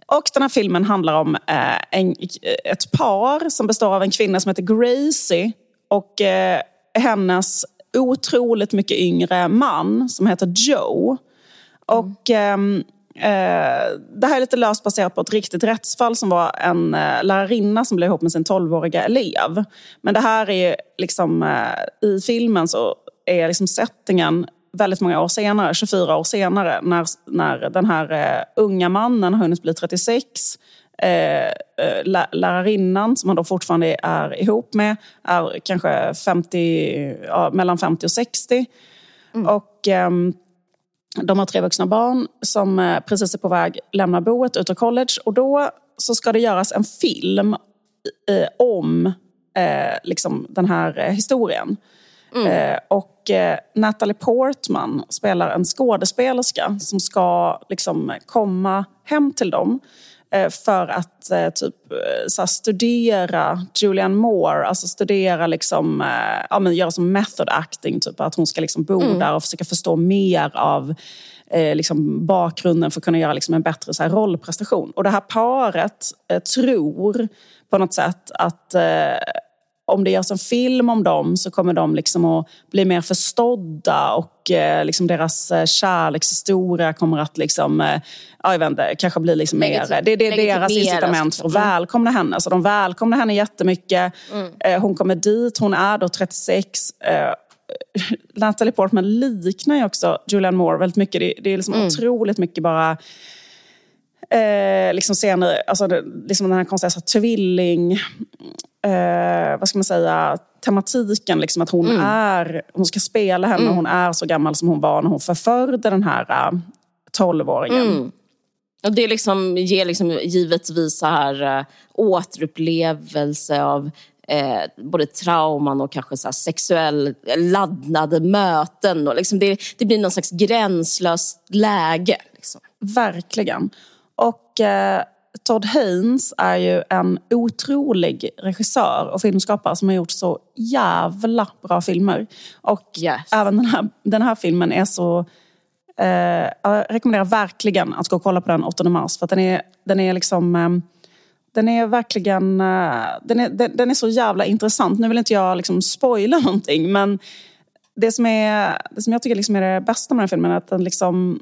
Och den här filmen handlar om eh, en, ett par som består av en kvinna som heter Gracie och eh, hennes otroligt mycket yngre man som heter Joe. Och ehm, eh, det här är lite löst baserat på ett riktigt rättsfall som var en eh, lärarinna som blev ihop med sin 12-åriga elev. Men det här är liksom, eh, i filmen så är liksom settingen väldigt många år senare, 24 år senare, när, när den här eh, unga mannen har hunnit bli 36. Eh, eh, lä- lärarinnan, som han då fortfarande är ihop med, är kanske 50, ja, mellan 50 och 60. Och ehm, de har tre vuxna barn som eh, precis är på väg lämna boet ut ur college. Och då så ska det göras en film eh, om eh, liksom den här eh, historien. Eh, och eh, Natalie Portman spelar en skådespelerska som ska liksom komma hem till dem för att eh, typ eh, så studera Julianne Moore, alltså studera liksom, eh, ja, men göra som method acting, typ att hon ska liksom bo där och försöka förstå mer av eh, liksom bakgrunden för att kunna göra liksom en bättre så här, rollprestation. Och det här paret eh, tror på något sätt att eh, om det görs en film om dem så kommer de liksom att bli mer förstådda och eh, liksom deras eh, kärlekshistoria kommer att liksom, eh, ja, jag vet inte, kanske bli liksom mer... Legitim- Det, det är deras incitament för att liksom. välkomna henne. Så de välkomnar henne jättemycket. Eh, hon kommer dit, hon är då 36. Eh, Natalie Portman liknar ju också Julianne Moore väldigt mycket. Det, är liksom otroligt mycket bara eh, liksom scener, alltså liksom den här konstiga så här, tvilling, eh, vad ska man säga, tematiken. Liksom att hon, är, hon ska spela henne, hon är så gammal som hon var när hon förförde den här uh, 12-åringen. Och det liksom ger liksom givetvis så här, uh, återupplevelse av eh, både trauman och kanske så sexuell laddade möten. Och liksom det, det blir någon slags gränslöst läge. Liksom. Verkligen. Och eh, Todd Haynes är ju en otrolig regissör och filmskapare som har gjort så jävla bra filmer. Och Yes. även den här, den här filmen är så... Eh, jag rekommenderar verkligen att gå och kolla på den 8 mars. För att den är, den är liksom... Eh, den är verkligen... Eh, den, är, den, den är så jävla intressant. Nu vill inte jag liksom spoila någonting, men det som, är, det som jag tycker liksom är det bästa med den här filmen är att den liksom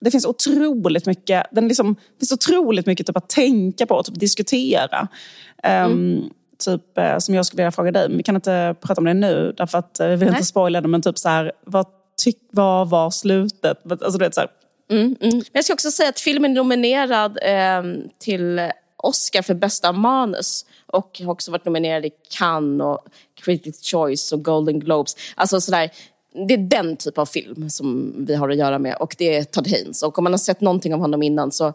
det finns otroligt mycket, den liksom, det finns otroligt mycket typ att tänka på och typ diskutera. Ehm, typ, eh, som jag skulle vilja fråga dig, men vi kan inte prata om det nu därför att eh, vi vill Nej. inte spoila det. Men typ så här, vad, tyck, vad var slutet? Alltså, du vet, så Mm, mm. Men jag ska också säga att filmen är nominerad eh, till Oscar för bästa manus och har också varit nominerad i Cannes och Critics' Choice och Golden Globes. Alltså sådär, det är den typ av film som vi har att göra med och det är Todd Haynes. Och om man har sett någonting av honom innan så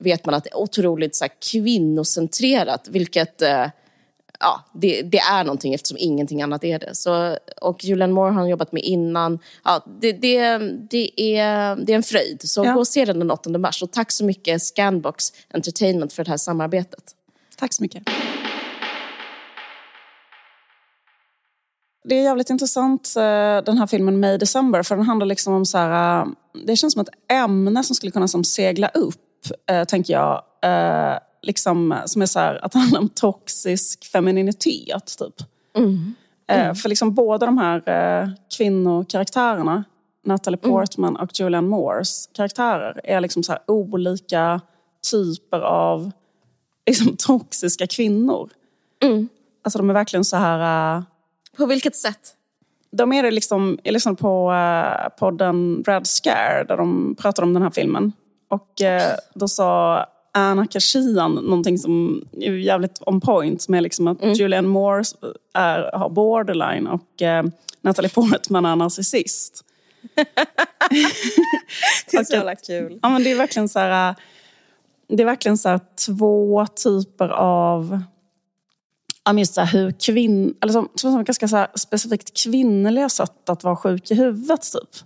vet man att det är otroligt så här, kvinnocentrerat, vilket eh, ja, det, det är någonting eftersom ingenting annat är det. Så, och Julianne Moore har han jobbat med innan. Ja, det, det, det, är, det är en fröjd. Så Ja. gå och se den den 8 mars. Och tack så mycket Scanbox Entertainment för det här samarbetet. Tack så mycket. Det är jävligt intressant eh, den här filmen May December för den handlar liksom om så här, eh, det känns som ett ämne som skulle kunna som segla upp, eh, tänker jag. Liksom, som är så här, att det handlar om toxisk femininitet, typ. Eh, för liksom båda de här kvinnokaraktärerna, Natalie Portman och Julianne Moores karaktärer, är liksom så olika typer av liksom, toxiska kvinnor. Alltså de är verkligen så här... eh, På vilket sätt? de är det liksom, jag lyssnade på uh, podden Red Scare där de pratade om den här filmen. Och eh, då sa Anna Kashian någonting som är jävligt on point. Som är liksom att Julianne Moore är, har borderline och uh, Natalie Portman är narcissist. Det är så jävla kul. Ja, men det är verkligen så här, det är verkligen så här två typer av men just så här hur kvinn, eller som, som är ganska så specifikt kvinnliga sätt att vara sjuk i huvudet. Typ.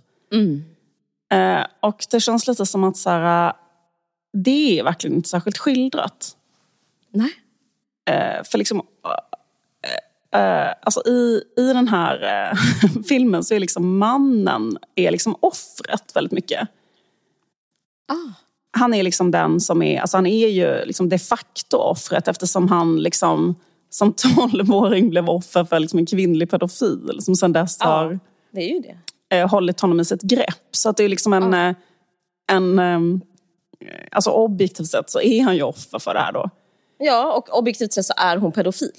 Eh, och det känns lite som att så här, äh, det är verkligen inte särskilt skildrat. Nej. Eh, för liksom, eh, eh, alltså i, i den här eh, filmen så är liksom mannen är liksom offret väldigt mycket. Ah. han är liksom den som är, alltså han är ju liksom de facto offret eftersom han liksom som tolvåring blev offer för liksom en kvinnlig pedofil som sen dess Ja. har Det är ju det. eh, hållit honom i sitt grepp. Så att det är liksom en... Ja. eh, en ehm, alltså objektivt sett så är han ju offer för det här då. Ja, och objektivt sett så är hon pedofil.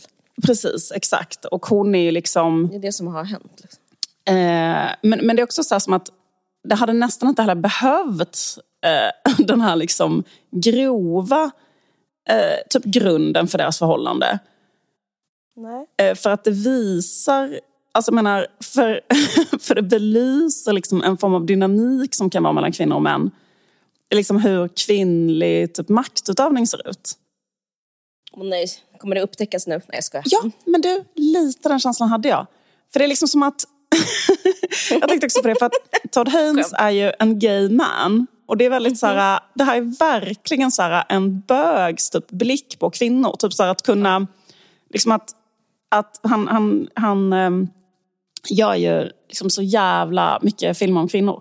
Precis, exakt. Och hon är ju liksom... Det är det som har hänt. Liksom. Eh, men, men det är också så som att det hade nästan inte heller behövt eh, den här liksom grova eh, typ grunden för deras förhållande. Nej. Eh, för att det visar, alltså menar, för, för det belyser liksom en form av dynamik som kan vara mellan kvinnor och män. Liksom hur kvinnlig typ, maktutövning ser ut. Åh nej, kommer det upptäckas nu? Nej, jag skojar. Ja, men du, lite den känslan hade jag. För det är liksom som att... jag tänkte också på det, för att Todd Haynes är ju en gay man. Och det är väldigt så här, det här är verkligen så här, en bögs typ, blick på kvinnor. Typ så här, att kunna, liksom att, att han, han, han ehm, gör ju liksom så jävla mycket filmer om kvinnor.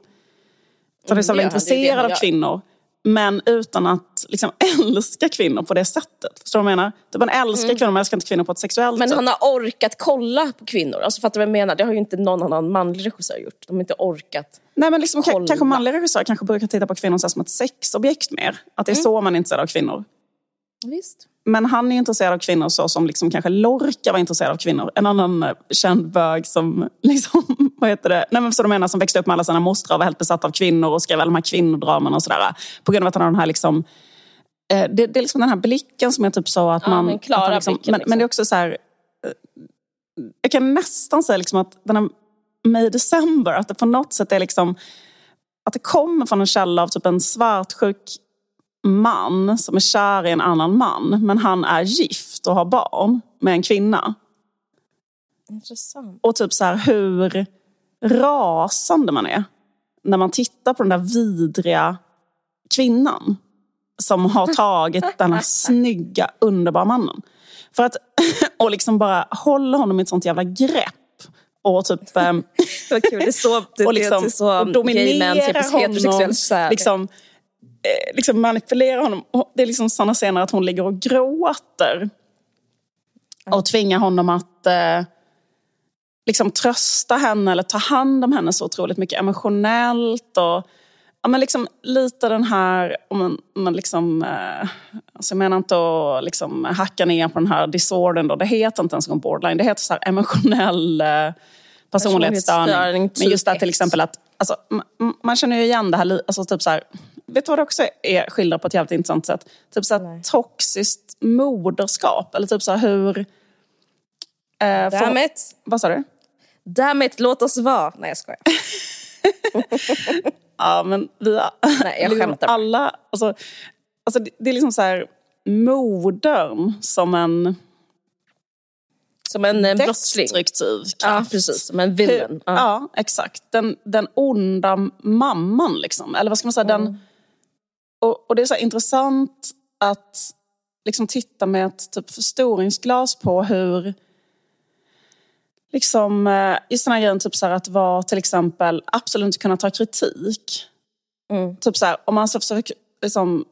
Så han är så Mm, jävla intresserad av kvinnor. Men utan att liksom, älska kvinnor på det sättet. Förstår du vad jag menar? Typ man älskar kvinnor, man älskar inte kvinnor på ett sexuellt Mm. Men sätt. han har orkat kolla på kvinnor. Alltså, fattar du vad jag menar? Det har ju inte någon annan manlig regissör gjort. De har inte orkat. Nej, men liksom, kolla. kanske manliga regissörer kanske brukar titta på kvinnor som ett sexobjekt mer. Att det är så man är intresserad av kvinnor. Visst. Men han är intresserad av kvinnor så som liksom kanske Lorca var intresserad av kvinnor. En annan eh, känd bög som, liksom, vad heter det? Nej, men så du menar, som växte upp med alla sina mostrar och var helt besatt av kvinnor och skrev alla de här kvinnodramerna och sådär. På grund av att han har den här liksom, eh, det, det är liksom den här blicken som är typ så att Ja, man... den klara att liksom, blicken, men, liksom. men det är också så här... eh, Jag kan nästan säga liksom att den här May December, att det på något sätt är liksom... Att det kommer från en källa av typ en svartsjuk man som är kär i en annan man. Men han är gift och har barn med en kvinna. Intressant. Och typ så här hur rasande man är när man tittar på den där vidriga kvinnan som har tagit den här snygga, underbara mannen. För att, och liksom bara håller honom i ett sånt jävla grepp. Och typ... Vad kul. Det är så, det, och liksom det är så och gay dominera män ser på honom. Liksom, liksom manipulera honom. Det är liksom sådana scener att hon ligger och gråter. Och tvingar honom att eh, liksom trösta henne eller ta hand om henne så otroligt mycket emotionellt. Och, ja, men liksom lite den här, om man, om man liksom, eh, alltså jag menar inte att liksom hacka ner på den här disordern då, det heter inte ens en borderline, det heter så här emotionell eh, personlighetsstörning. Personlighetsstörning, Men just det här typ till exempel att, alltså, man, man känner ju igen det här, alltså typ så här, vet du vad det också är skildrat på ett jävligt intressant sätt? Typ så här toxiskt moderskap, eller typ så här hur... Eh, Damn it. vad sa du? Damn it, låt oss vara. Nej, jag skojar. Ja, men vi har, Nej, jag skämtar alla... Alltså, alltså det, det är liksom så här, modern som en Som en eh, brottsling. destruktiv kraft. Ja, precis. Som en villain. Ja. Ja, exakt. Den, den onda mamman, liksom. Eller vad ska man säga? Mm. Den, och, och det är så intressant att liksom titta med ett typ förstoringsglas på hur... Liksom, eh, just den här grejen typ så att vara till exempel absolut inte kunna ta kritik. Mm. Typ så här, om man så försöker, liksom,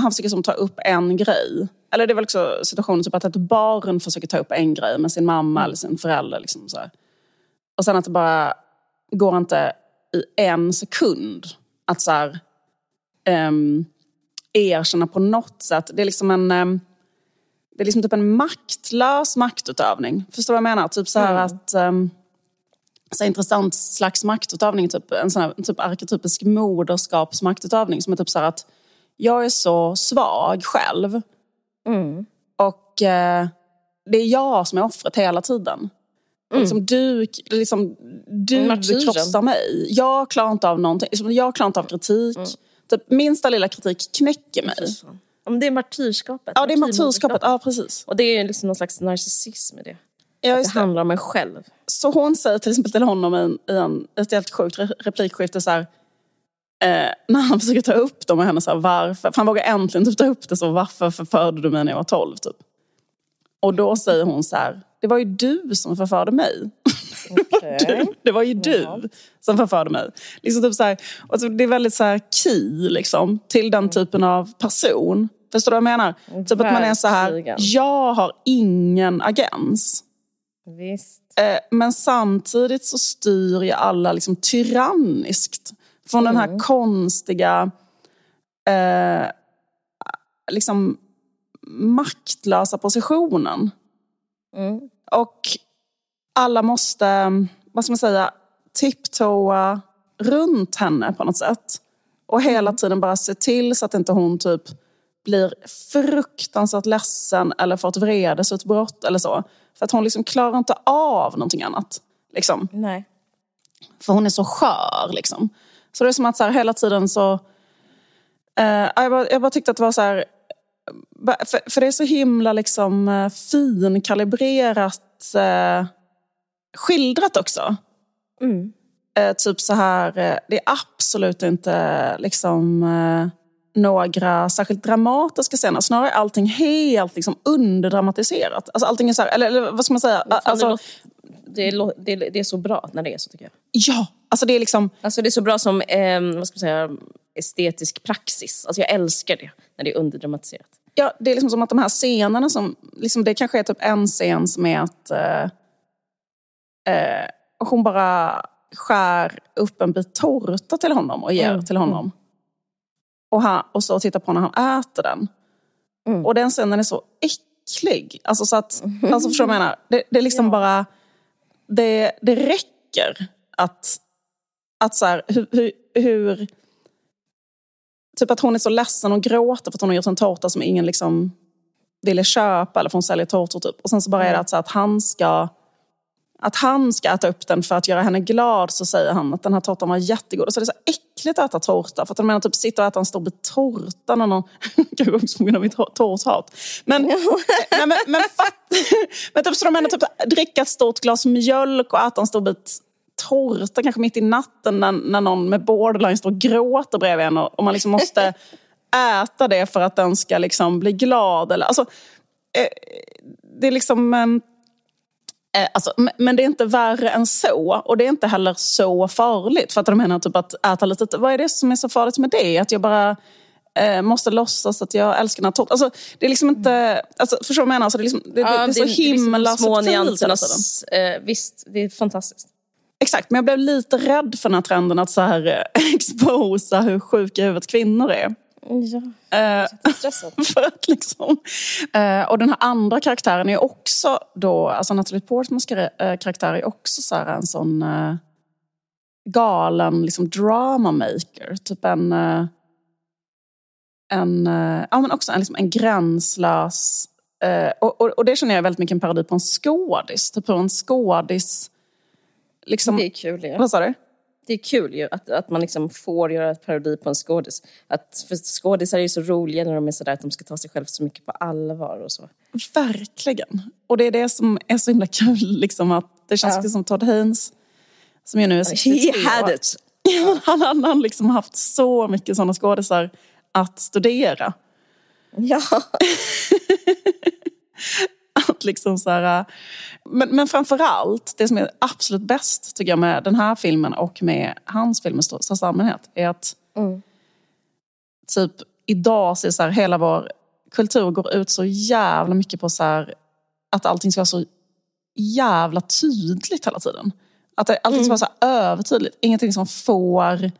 han försöker som ta upp en grej. Eller det är väl också situationen typ att ett barn försöker ta upp en grej med sin mamma eller sin förälder. Liksom så här. Och sen att det bara går inte i en sekund att så här, ehm, erkänna på något sätt. Det är liksom en... ehm, det är liksom typ en maktlös maktutövning. Förstår du vad jag menar? Typ så här att... Um, så intressant slags maktutövning, typ, en sån här, typ arketypisk moderskapsmaktutövning som är typ så att jag är så svag själv Mm. och eh, det är jag som är offret hela tiden. Och Liksom, du liksom, du krossar mig. Jag klarar inte av någonting. Liksom, Jag klarar inte av kritik. Typ, minsta lilla kritik knäcker mig. Men det är martyrskapet. Ja, det är martyrskapet. Ja, precis. Och det är ju liksom någon slags narcissism i det. Ja, Det just det. handlar om en själv. Så hon säger till exempel till honom i, en, i en, ett helt sjukt re- replikskifte så här, eh, när han försöker ta upp dem med henne, så här, varför? För han vågar äntligen typ ta upp det så, varför förförde du mig när jag var 12? Typ. Och då säger hon så här, det var ju du som förförde mig. Okej. Det var ju du som förförde mig. Liksom typ så här, och så det är väldigt så här key liksom, till den typen av person. Förstår du vad jag menar? Typ att man är så här, Verkligen. jag har ingen agens. Visst. Eh, men samtidigt så styr jag alla liksom tyranniskt. Från den Mm. här konstiga, eh, liksom maktlösa positionen. Mm. Och alla måste, vad ska man säga, tiptoa runt henne på något sätt. Och hela tiden bara se till så att inte hon typ blir fruktansvärt ledsen eller får ett vredesutbrott eller så. För att hon liksom klarar inte av någonting annat. Liksom. Nej. För hon är så skör. Liksom. Så det är som att så här, hela tiden så... Eh, jag, bara, jag bara tyckte att det var så här... ba- För, för det är så himla liksom, eh, finkalibrerat eh, skildrat också. Mm. Eh, typ så här, eh, det är absolut inte liksom, eh, några särskilt dramatiska scener. Snarare är allting helt liksom, underdramatiserat. Alltså, allting är så här, eller, eller vad ska man säga? Fan, det, Alltså, låter, det, lå- det, det är så bra när det är så tycker jag. ja, alltså det är liksom... Alltså det är så bra som eh, vad ska man säga, estetisk praxis. Alltså jag älskar det när det är underdramatiserat. Ja, det är liksom som att de här scenerna som... Liksom, det kanske är typ en scen som är att eh, eh, hon bara skär upp en bit tårta till honom och ger Mm, till honom. Och, han, och så tittar på när han äter den. Mm. Och den scenen är så äcklig. Alltså, så att, alltså förstår du vad jag menar? Det, det är liksom bara... Det, det räcker att... att så här, hur, hur, hur... Typ att hon är så ledsen och gråter för att hon har gjort en tårta som ingen liksom ville köpa. Eller för hon säljer tårtor typ. Och sen så bara är det att, så att han ska... Att han ska äta upp den för att göra henne glad så säger han att den här tårtan var jättegod. Och så är det så äckligt att äta tårta. För att de menar typ sitta och äta en stor bit tårta när någon... Kanske också på grund av mitt tå- tårthat. Men, nej, men, men, fatt, men typ så de menar typ dricka ett stort glas mjölk och äta en stor bit tårta kanske mitt i natten när, när någon med borderline står och gråter bredvid en och, och man liksom måste äta det för att den ska liksom bli glad. Eller, alltså, eh, det är liksom... Eh, Alltså, men- det är inte värre än så. Och det är inte heller så farligt. För att de menar typ att äta lite... Vad är det som är så farligt med det? Att jag bara eh, måste låtsas att jag älskar tårtan. Alltså, det är liksom inte... Alltså, förstår du vad jag menar? Alltså, det, är liksom, det, det, det är så himla liksom små subtilt hela tiden. nyansernas... Eh, visst, det är fantastiskt. Exakt, men jag blev lite rädd för den här trenden att så här, eh, exposa hur sjuka i huvudet kvinnor är. Ja, Eh, stressad. för att liksom, eh, och den här andra karaktären är också då, alltså Natalie Portmans eh, karaktär är också så här en sån galen liksom drama maker. Typ en, en, ja, men också en, liksom en gränslös, och, och, och det känner jag väldigt mycket en parodi på en skådis. Typ hur en skådis, liksom, Det är kul ju. vad sa du? Det är kul ju att, att man liksom får göra ett parodi på en skådis. Att, för skådisar är ju så roliga när de är sådär att de ska ta sig själv så mycket på allvar och så. Verkligen. Och det är det som är så himla kul. Liksom, att det känns Ja. ja. som Todd Haynes, som ju nu är 63 He had it! Han han har liksom haft så mycket sådana skådisar att studera. Ja. Att liksom så här, men, men framför allt, det som är absolut bäst tycker jag med den här filmen och med hans film i stör- största allmänhet är att Mm. typ idag så är så här, hela vår kultur går ut så jävla mycket på så här, att allting ska vara så jävla tydligt hela tiden. Att allting ska vara så övertydligt. Ingenting som får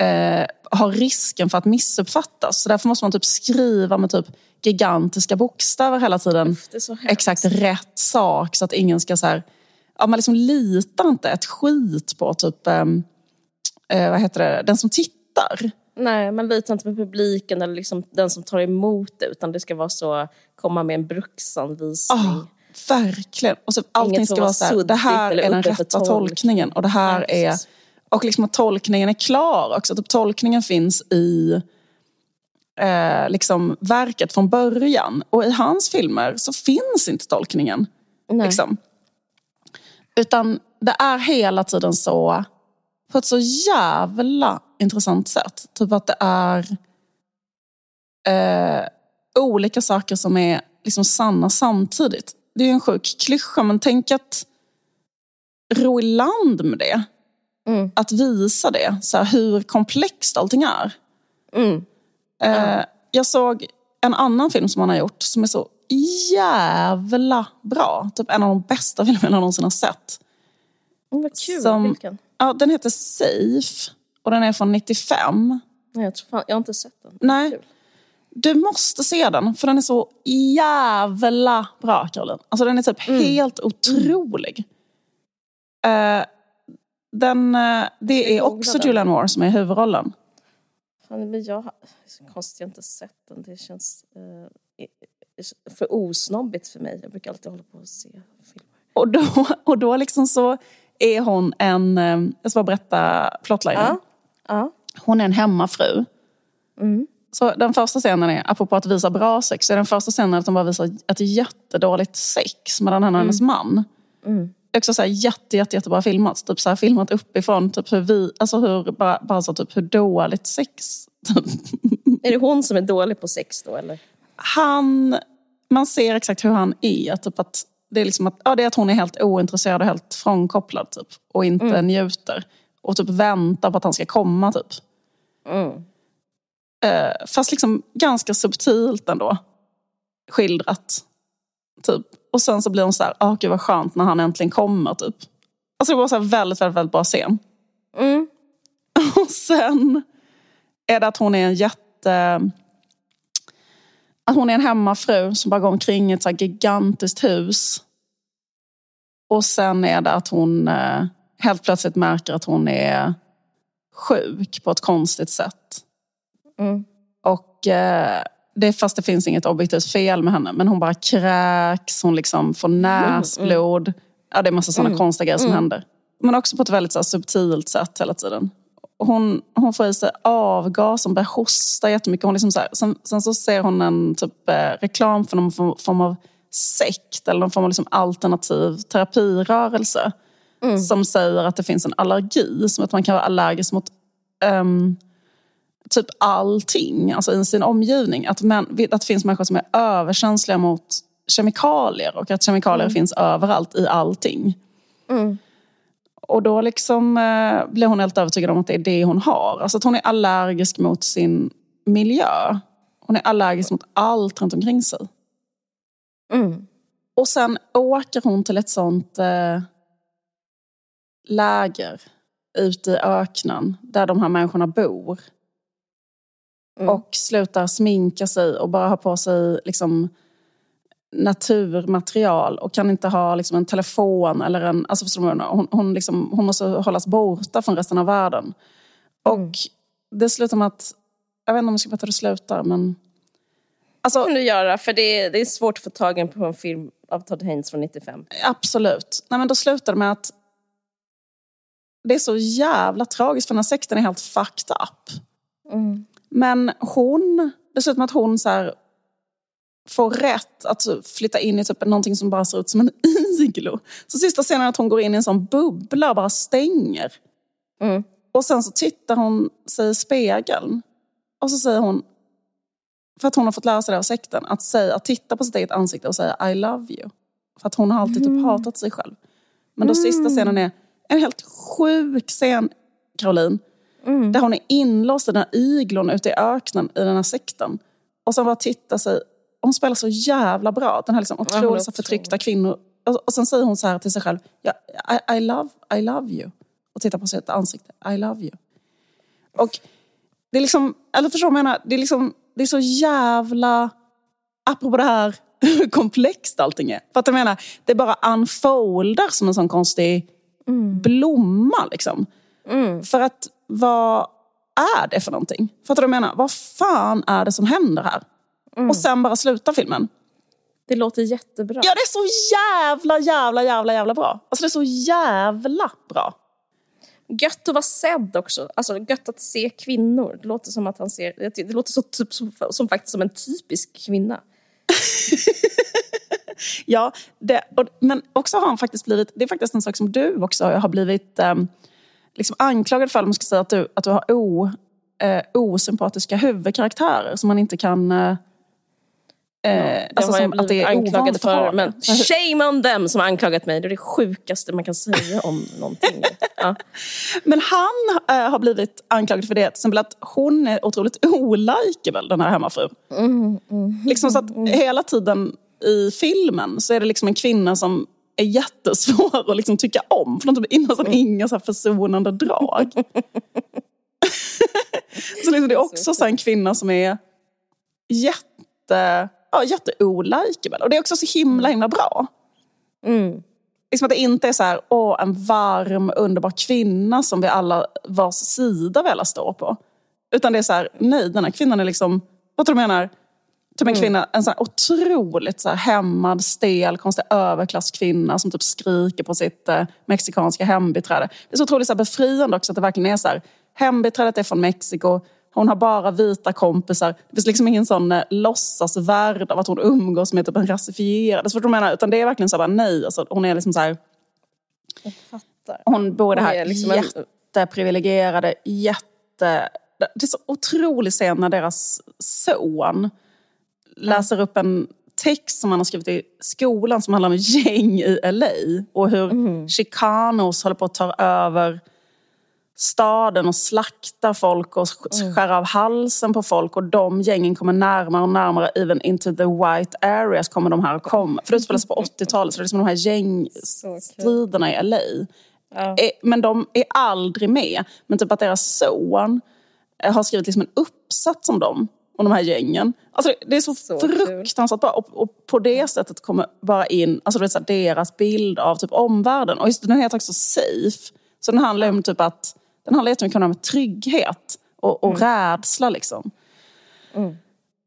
eh, ha risken för att missuppfattas. Så därför måste man typ skriva med typ gigantiska bokstäver hela tiden. Exakt rätt sak så att ingen ska så här... Ja, man liksom litar inte ett skit på typ, ehm, eh, vad heter det, den som tittar. Nej, man litar inte på publiken eller liksom den som tar emot det utan det ska vara så, komma med en bruksanvisning. Ah, verkligen. Och så allting ska vara var så här, det här är den rätta tolkning. tolkningen och det här är... Och liksom att tolkningen är klar också. Typ tolkningen finns i eh, liksom verket från början. Och i hans filmer så finns inte tolkningen. Liksom. Utan det är hela tiden så, på ett så jävla intressant sätt. Typ att det är eh, olika saker som är liksom sanna samtidigt. Det är ju en sjuk klyscha, men tänk att ro i land med det. Mm. Att visa det, så här, hur komplext allting är. Mm. Eh, jag såg en annan film som han har gjort som är så jävla bra. Typ en av de bästa filmerna jag någonsin har sett. Mm, vad kul. Som- Vilken? Ja, den heter Safe och den är från 95. Nej, jag, tror fan, jag har inte sett den. Nej. Kul. Du måste se den, för den är så jävla bra, Caroline. Alltså den är typ helt otrolig. Eh, den, eh, det är också den? Julianne Moore som är huvudrollen. Fan, men jag har... Konstigt jag inte sett den. Det känns eh, för osnobbigt för mig. Jag brukar alltid hålla på och se filmer. Och då, och då liksom så är hon en, eh, jag ska bara berätta plotlinen. Ja. Ja. Hon är en hemmafru. Mm. Så den första scenen är, apropå att visa bra sex, så är den första scenen att de bara visar ett jättedåligt sex mellan henne och hennes man. Mm. Också så här jätte, jätte, jättebra filmat. Typ så här filmat uppifrån, typ hur vi, alltså hur, bara, bara så typ hur dåligt sex. Typ. Är det hon som är dålig på sex då eller? Han, man ser exakt hur han är. Typ att det, är liksom att, ja, det är att hon är helt ointresserad och helt frånkopplad. Typ, och inte njuter. Och typ väntar på att han ska komma. Typ. Mm. Eh, fast liksom ganska subtilt ändå. Skildrat. Typ. Och sen så blir hon så här, åh gud vad skönt när han äntligen kommer. Typ. Alltså det var så här väldigt, väldigt, väldigt bra scen. Mm. Och sen är det att hon är en jätte... Att hon är en hemmafru som bara går omkring i ett så här gigantiskt hus. Och sen är det att hon eh, helt plötsligt märker att hon är sjuk på ett konstigt sätt. Mm. Och eh, det, fast det finns inget objektivt fel med henne. Men hon bara kräks, hon liksom får näsblod. Ja, det är massa sådana konstiga grejer som händer. Men också på ett väldigt så subtilt sätt hela tiden. Hon, hon får i sig avgas, hon börjar hosta jättemycket. Hon liksom så här, sen, sen så ser hon en typ, eh, reklam för någon form, form av sekt eller någon form av liksom alternativ terapirörelse. Som säger att det finns en allergi, som att man kan vara allergisk mot ehm, typ allting alltså i sin omgivning. Att, män, att det finns människor som är överkänsliga mot kemikalier och att kemikalier finns överallt i allting. Mm. Och då liksom, eh, blir hon helt övertygad om att det är det hon har. Alltså att hon är allergisk mot sin miljö. Hon är allergisk mot allt runt omkring sig. Mm. Och sen åker hon till ett sånt eh, läger ute i öknen där de här människorna bor. Mm. Och slutar sminka sig och bara ha på sig liksom, naturmaterial och kan inte ha liksom, en telefon eller en... Alltså, förstår du hon, hon, liksom, hon måste hållas borta från resten av världen. Och det slutar med att... Jag vet inte om jag ska berätta hur det slutar, men... Alltså, kan du göra, för det är, det är svårt att få tagen på en film av Todd Haynes från 95. Absolut. Nej, men då slutar det med att det är så jävla tragiskt för den här sekten är helt fucked up. Mm. Men hon, med att hon så här, får rätt att flytta in i typ någonting som bara ser ut som en iglo. Så sista scenen är att hon går in i en sån bubbla och bara stänger. Mm. Och sen så tittar hon sig i spegeln. Och så säger hon, för att hon har fått lära sig det av sekten, att, säga, att titta på sitt eget ansikte och säga I love you. För att hon har alltid typ hatat sig själv. Men då sista scenen är en helt sjuk scen, Caroline. Där hon är inlåst i den här iglon ute i öknen i den här sekten. Och sen bara tittar sig. Hon spelar så jävla bra. Den här liksom otroligt otrolig. förtryckta kvinnor. Och, och sen säger hon så här till sig själv. Ja, I, I, love, I love you. Och tittar på sitt ansikte. I love you. Och det är liksom, eller förstår du vad jag menar? Det är, liksom, det är så jävla, apropå det här hur komplext allting är. För att jag menar, det bara unfoldar som en sån konstig blomma. Liksom. För att vad är det för någonting? Fattar du vad jag menar? Vad fan är det som händer här? Och sen bara slutar filmen. Det låter jättebra. Ja, det är så jävla, jävla, jävla, jävla bra. Alltså det är så jävla bra. Gött att vara sedd också. Alltså gött att se kvinnor. Det låter som att han ser... Det låter så, typ, som, som faktiskt som en typisk kvinna. Ja, det, och, men också har han faktiskt blivit, det är faktiskt en sak som du också har blivit eh, liksom anklagad för, om man ska säga att du, att du har o, eh, osympatiska huvudkaraktärer som man inte kan... Eh, Eh, det alltså har jag som, att det är anklagad för. Men det. shame on them som har anklagat mig. Det är det sjukaste man kan säga om någonting. Ja. Men han eh, har blivit anklagad för det, till exempel att hon är otroligt olikeable, den här hemmafrun. Liksom så att hela tiden i filmen så är det liksom en kvinna som är jättesvår att liksom tycka om. För de typ nästan inga så här försonande drag. så liksom det är också så en kvinna som är jätte, ja, jätteolikeable. Och det är också så himla himla bra. Mm. Liksom att det inte är så här, åh, en varm, underbar kvinna som vi alla vars sida vi alla står på. Utan det är så här, nej, den här kvinnan är liksom, vad tror du menar? Typ en kvinna, en sån här otroligt så här hämmad, stel, konstig överklasskvinna som typ skriker på sitt eh, mexikanska hembiträde. Det är så otroligt så här befriande också att det verkligen är så här, hembiträdet är från Mexiko, hon har bara vita kompisar. Det finns liksom ingen sån eh, låtsasvärld av att hon umgås med typ en rasifierad. Det är vad du menar? Utan det är verkligen så här, bara, nej, alltså, hon är liksom så här, hon bor i det här är liksom jätteprivilegierade, jätte... Det är så otrolig scen när deras son läser upp en text som han har skrivit i skolan som handlar om gäng i LA och hur Mm. chicanos håller på att ta över staden och slaktar folk och Mm. skär av halsen på folk och de gängen kommer närmare och närmare, even into the white areas kommer de här att komma. För det utspelar sig på 80-talet så det är liksom de här gängstriderna i LA. Ja. Eh, Men de är aldrig med. Men typ att deras son eh, har skrivit liksom en uppsats om dem, om de här gängen. Alltså det, är så, Så fruktansvärt bra. Och, och på det sättet kommer bara in alltså vet, så här, deras bild av typ omvärlden. Och just den heter också Safe. Så den handlar om typ att den handlar jättemycket om trygghet och, och rädsla liksom.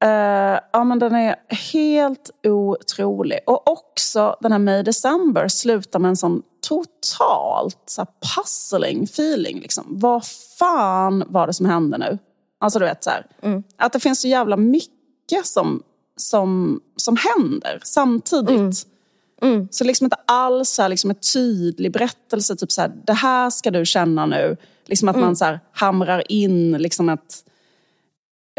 Eh, ja men den är helt otrolig. Och också den här May December slutar med en sån totalt så här, puzzling feeling. Liksom. Vad fan var det som hände nu? Alltså du vet så här, Att det finns så jävla mycket som, som, som händer samtidigt. Så liksom inte alls här, liksom en tydlig berättelse, typ så här, det här ska du känna nu. Liksom att man så här, hamrar in liksom ett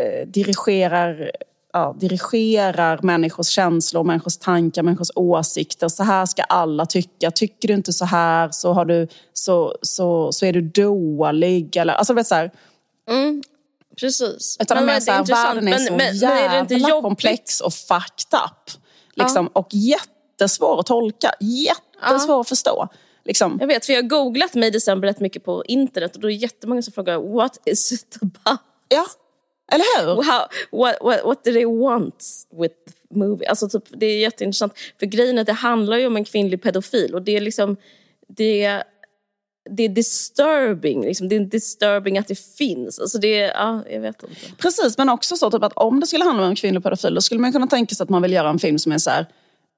eh, dirigerar, ja, dirigerar människors känslor, människors tankar, människors åsikter. Så här ska alla tycka. Tycker du inte så här så, har du, så, så, så är du dålig. Eller, alltså, vet, så här, Precis. utan Men mer så här, världen är så men, men, men är det inte jävla jobbigt? komplex och fucked up. Liksom, Och jättesvår att tolka. Jättesvår att förstå. Liksom. Jag vet, för jag har googlat mig i december rätt mycket på internet och då är det jättemånga som frågar what is it about? Ja, eller hur? How, what, what, what do they want with the movie? Alltså typ, det är jätteintressant. För grejen är att det handlar ju om en kvinnlig pedofil och det är liksom... Det, det är disturbing. Liksom. Det är disturbing att det finns. Alltså det är, ja, jag vet inte. Precis, men också så typ att om det skulle handla om kvinnlig pedofil då skulle man kunna tänka sig att man vill göra en film som är så här,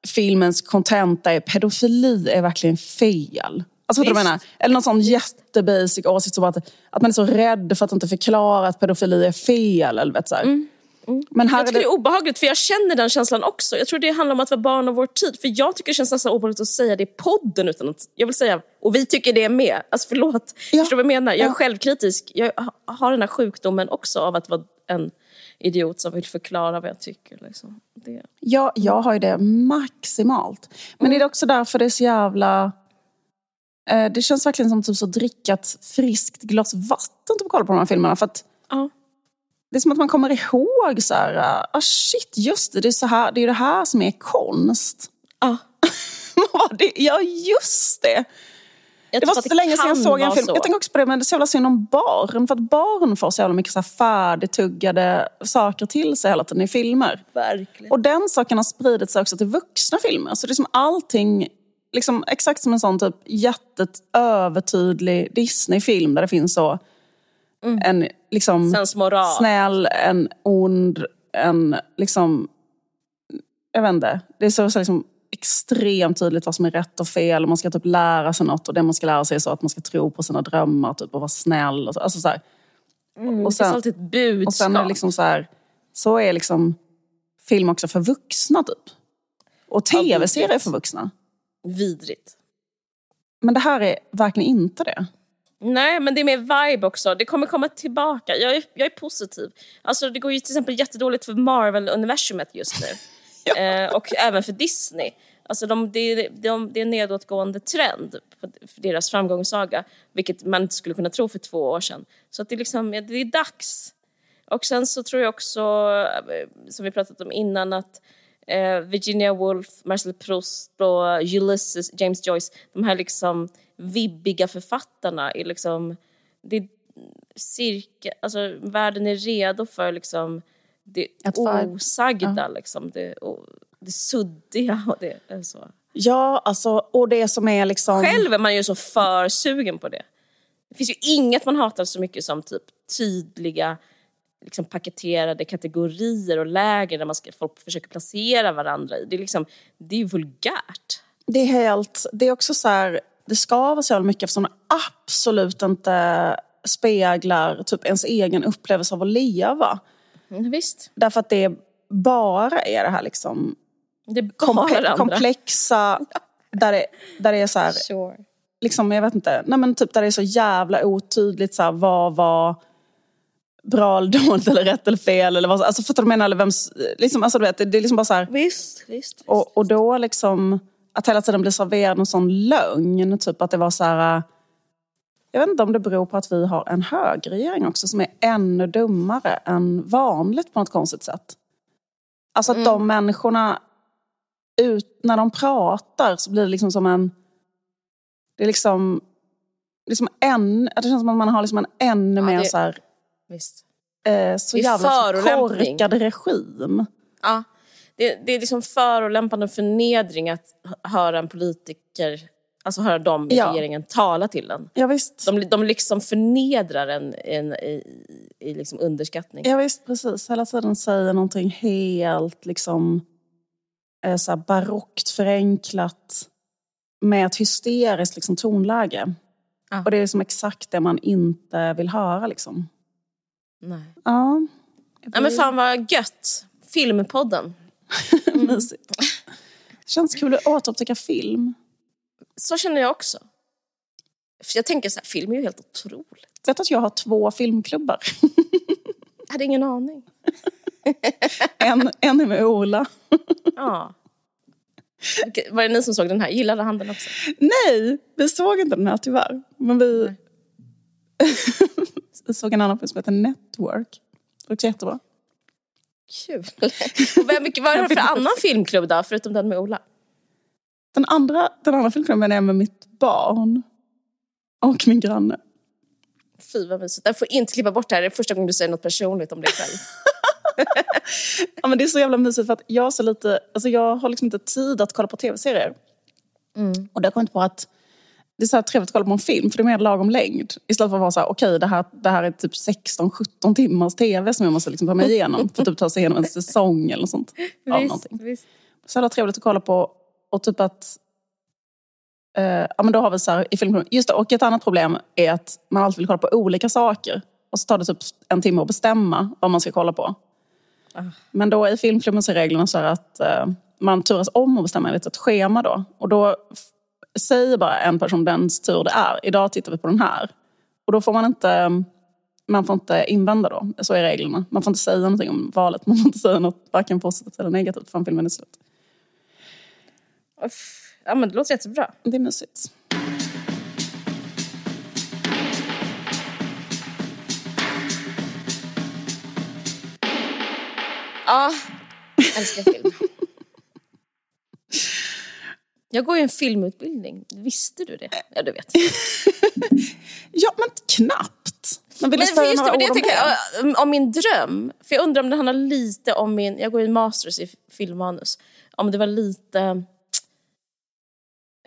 filmens contenta är pedofili är verkligen fel. Alltså vad du menar? Eller någon sån jättebasic åsikt som att, att man är så rädd för att inte förklara att pedofili är fel. Eller vet, så här. Men här Jag tycker det, det är obehagligt för jag känner den känslan också. Jag tror det handlar om att vara barn av vår tid. För jag tycker det känns nästan obehagligt att säga det i podden utan att... Jag vill säga, och vi tycker det med. Alltså förlåt. Ja. Förstår du vad jag menar? Jag är Ja. självkritisk. Jag ha- har den här sjukdomen också av att vara en idiot som vill förklara vad jag tycker. Liksom. Det. jag, jag har ju det maximalt. Men Mm. det är också därför det är så jävla... Eh, det känns verkligen som typ så ett friskt glas vatten typ, att kolla på de här filmerna. För att Ja. Det är som att man kommer ihåg så här, ah shit, just det, det är, så här, det är det här som är konst. Ja. Ja, det- just det. Jag Det var så länge sedan jag såg en film. så. Jag tänker också på det, men det är så jävla synd om barn. För att barn får så jävla mycket så här färdigtuggade saker till sig hela tiden i filmer. Verkligen. Och den saken har spridit sig också till vuxna filmer. Så det är som allting, liksom, exakt som en sån typ jättet övertydlig Disney-film där det finns så en liksom Sensmoral. snäll, en ond, en liksom... Jag vet inte. Det är så, så liksom extremt tydligt vad som är rätt och fel. Och man ska typ lära sig något och det man ska lära sig är så att man ska tro på sina drömmar typ, och vara snäll. Och så, alltså så här. Mm, och det sen- finns alltid ett budskap. Och sen är det liksom så här, så är liksom film också för vuxna typ. Och tv-serier för vuxna. Vidrigt. Men det här är verkligen inte det. Nej, men det är mer vibe också. Det kommer komma tillbaka. Jag är, jag är positiv. Alltså, det går ju till exempel jättedåligt för Marvel-universumet just nu. eh, och även för Disney. Alltså de, det, de, det är en nedåtgående trend på deras framgångssaga, vilket man inte skulle kunna tro för två år sedan. Så att det, liksom, det är dags. Och sen så tror jag också, eh, som vi pratat om innan, att Virginia Woolf, Marcel Proust och Ulysses, James Joyce, de här liksom vibbiga författarna är liksom, det är cirka, alltså världen är redo för liksom det Att osagda, ja. liksom, det, o- det suddiga och det är så. Ja, alltså, och det som är liksom... Själv är man ju så för sugen på det. Det finns ju inget man hatar så mycket som typ tydliga liksom paketerade kategorier och läger där man ska, folk försöker placera varandra i. Det är liksom, det är vulgärt. Det är helt... Det är också så här... Det skaver så jävla mycket eftersom det absolut inte speglar typ ens egen upplevelse av att leva. Mm, visst, Därför att det bara är det här liksom det komple- komplexa... Där det, där det är så här... Sure. liksom, jag vet inte, nej men typ där det är så jävla otydligt så här, vad var bra eller dåligt eller rätt eller fel eller vad, alltså fattar du vad jag menar? Eller vems, liksom, alltså du vet, det, det är liksom bara så här, Visst, visst. och, och då liksom, att hela tiden bli serverad en sån lögn, typ att det var så här, jag vet inte om det beror på att vi har en högerregering också som är ännu dummare än vanligt på något konstigt sätt. Alltså att de människorna, ut, när de pratar så blir det liksom som en... Det är liksom... liksom en, det känns som att man har liksom en ännu Ja, mer det- så, här, visst. eh, så Det jävla förolämpning. korkad regim. Ja, det, det är liksom förolämpande förnedring att höra en politiker, alltså höra dem i Ja. regeringen tala till en. Ja, visst. De, de liksom förnedrar en, en i, i liksom underskattning. Ja, visst, precis. Hela tiden säger någonting helt liksom, eh, så här barockt förenklat med ett hysteriskt liksom, tonläge. Ja. Och det är liksom exakt det man inte vill höra. Liksom. Nej. Ja, Ja, men fan vad gött! Filmpodden. mysigt. Det känns kul att återupptäcka film. Så känner jag också. För jag tänker så här, film är ju helt otroligt. Vet att jag har två filmklubbar. Jag hade ingen aning. En, en är med Ola. Ja. Var det ni som såg den här? Gillade han den också? Nej, vi såg inte den här tyvärr. Men vi såg en annan film som heter Network. Det var också jättebra. Kul. Och vem, vad är det för annan filmklubb då, förutom den med Ola? Den andra, den andra filmklubben är med mitt barn. Och min granne. Fy vad mysigt. Jag får inte klippa bort det här. Det är första gången du säger något personligt om dig själv. Ja, men det är så jävla mysigt för att jag så lite, alltså jag har liksom inte tid att kolla på tv-serier. Och det har kommit på att det är så här trevligt att kolla på en film för det är mer lagom längd. Istället för att vara så här, okej det, här, det här är typ 16-17 timmars tv som jag måste liksom ta mig igenom. För att typ ta sig igenom en säsong eller något sånt. Någonting. visst. Så jävla trevligt att kolla på. Och typ att... Eh, ja men då har vi så här i filmklubben. Just det, och ett annat problem är att man alltid vill kolla på olika saker. Och så tar det typ en timme att bestämma vad man ska kolla på. Men då i filmklubben så är reglerna så här att eh, man turas om att bestämma enligt ett schema då. Och då säger bara en person dens tur det är. Idag tittar vi på den här. Och då får man inte... Man får inte invända då. Så är reglerna. Man får inte säga någonting om valet. Man får inte säga något varken positivt eller negativt förrän filmen är slut. Ja, men det låter jättebra. Det är mysigt. Ja, älskar film. Jag går ju en filmutbildning. Visste du det? Ja, du vet. Ja, men knappt. Men vill du Men för säga några ord jag om det? äh, om min dröm. För jag undrar om det handlar lite om min... Jag går ju masters i filmmanus. Om det var lite...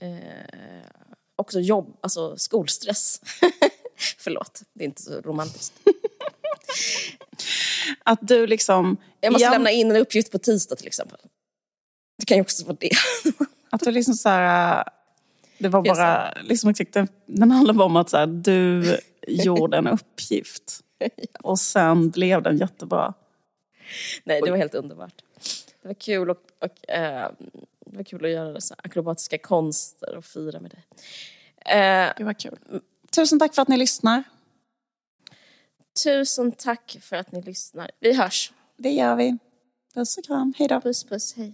Eh, också jobb, alltså skolstress. Förlåt, det är inte så romantiskt. Att du liksom... Jag måste ja, lämna in en uppgift på tisdag till exempel. Det kan ju också vara det. Att du liksom så här... äh, Det var bara... Liksom, exakt, den- den handlar bara om att så här, du gjorde en uppgift. Och sen blev den jättebra. Nej, det var helt underbart. Det var kul, och, och, eh, det var kul att göra så akrobatiska konster och fira med dig. Eh, Det var kul. Tusen tack för att ni lyssnar. tusen tack för att ni lyssnar. Vi hörs. Det gör vi. Puss och kram. Hej då. Puss puss, hej.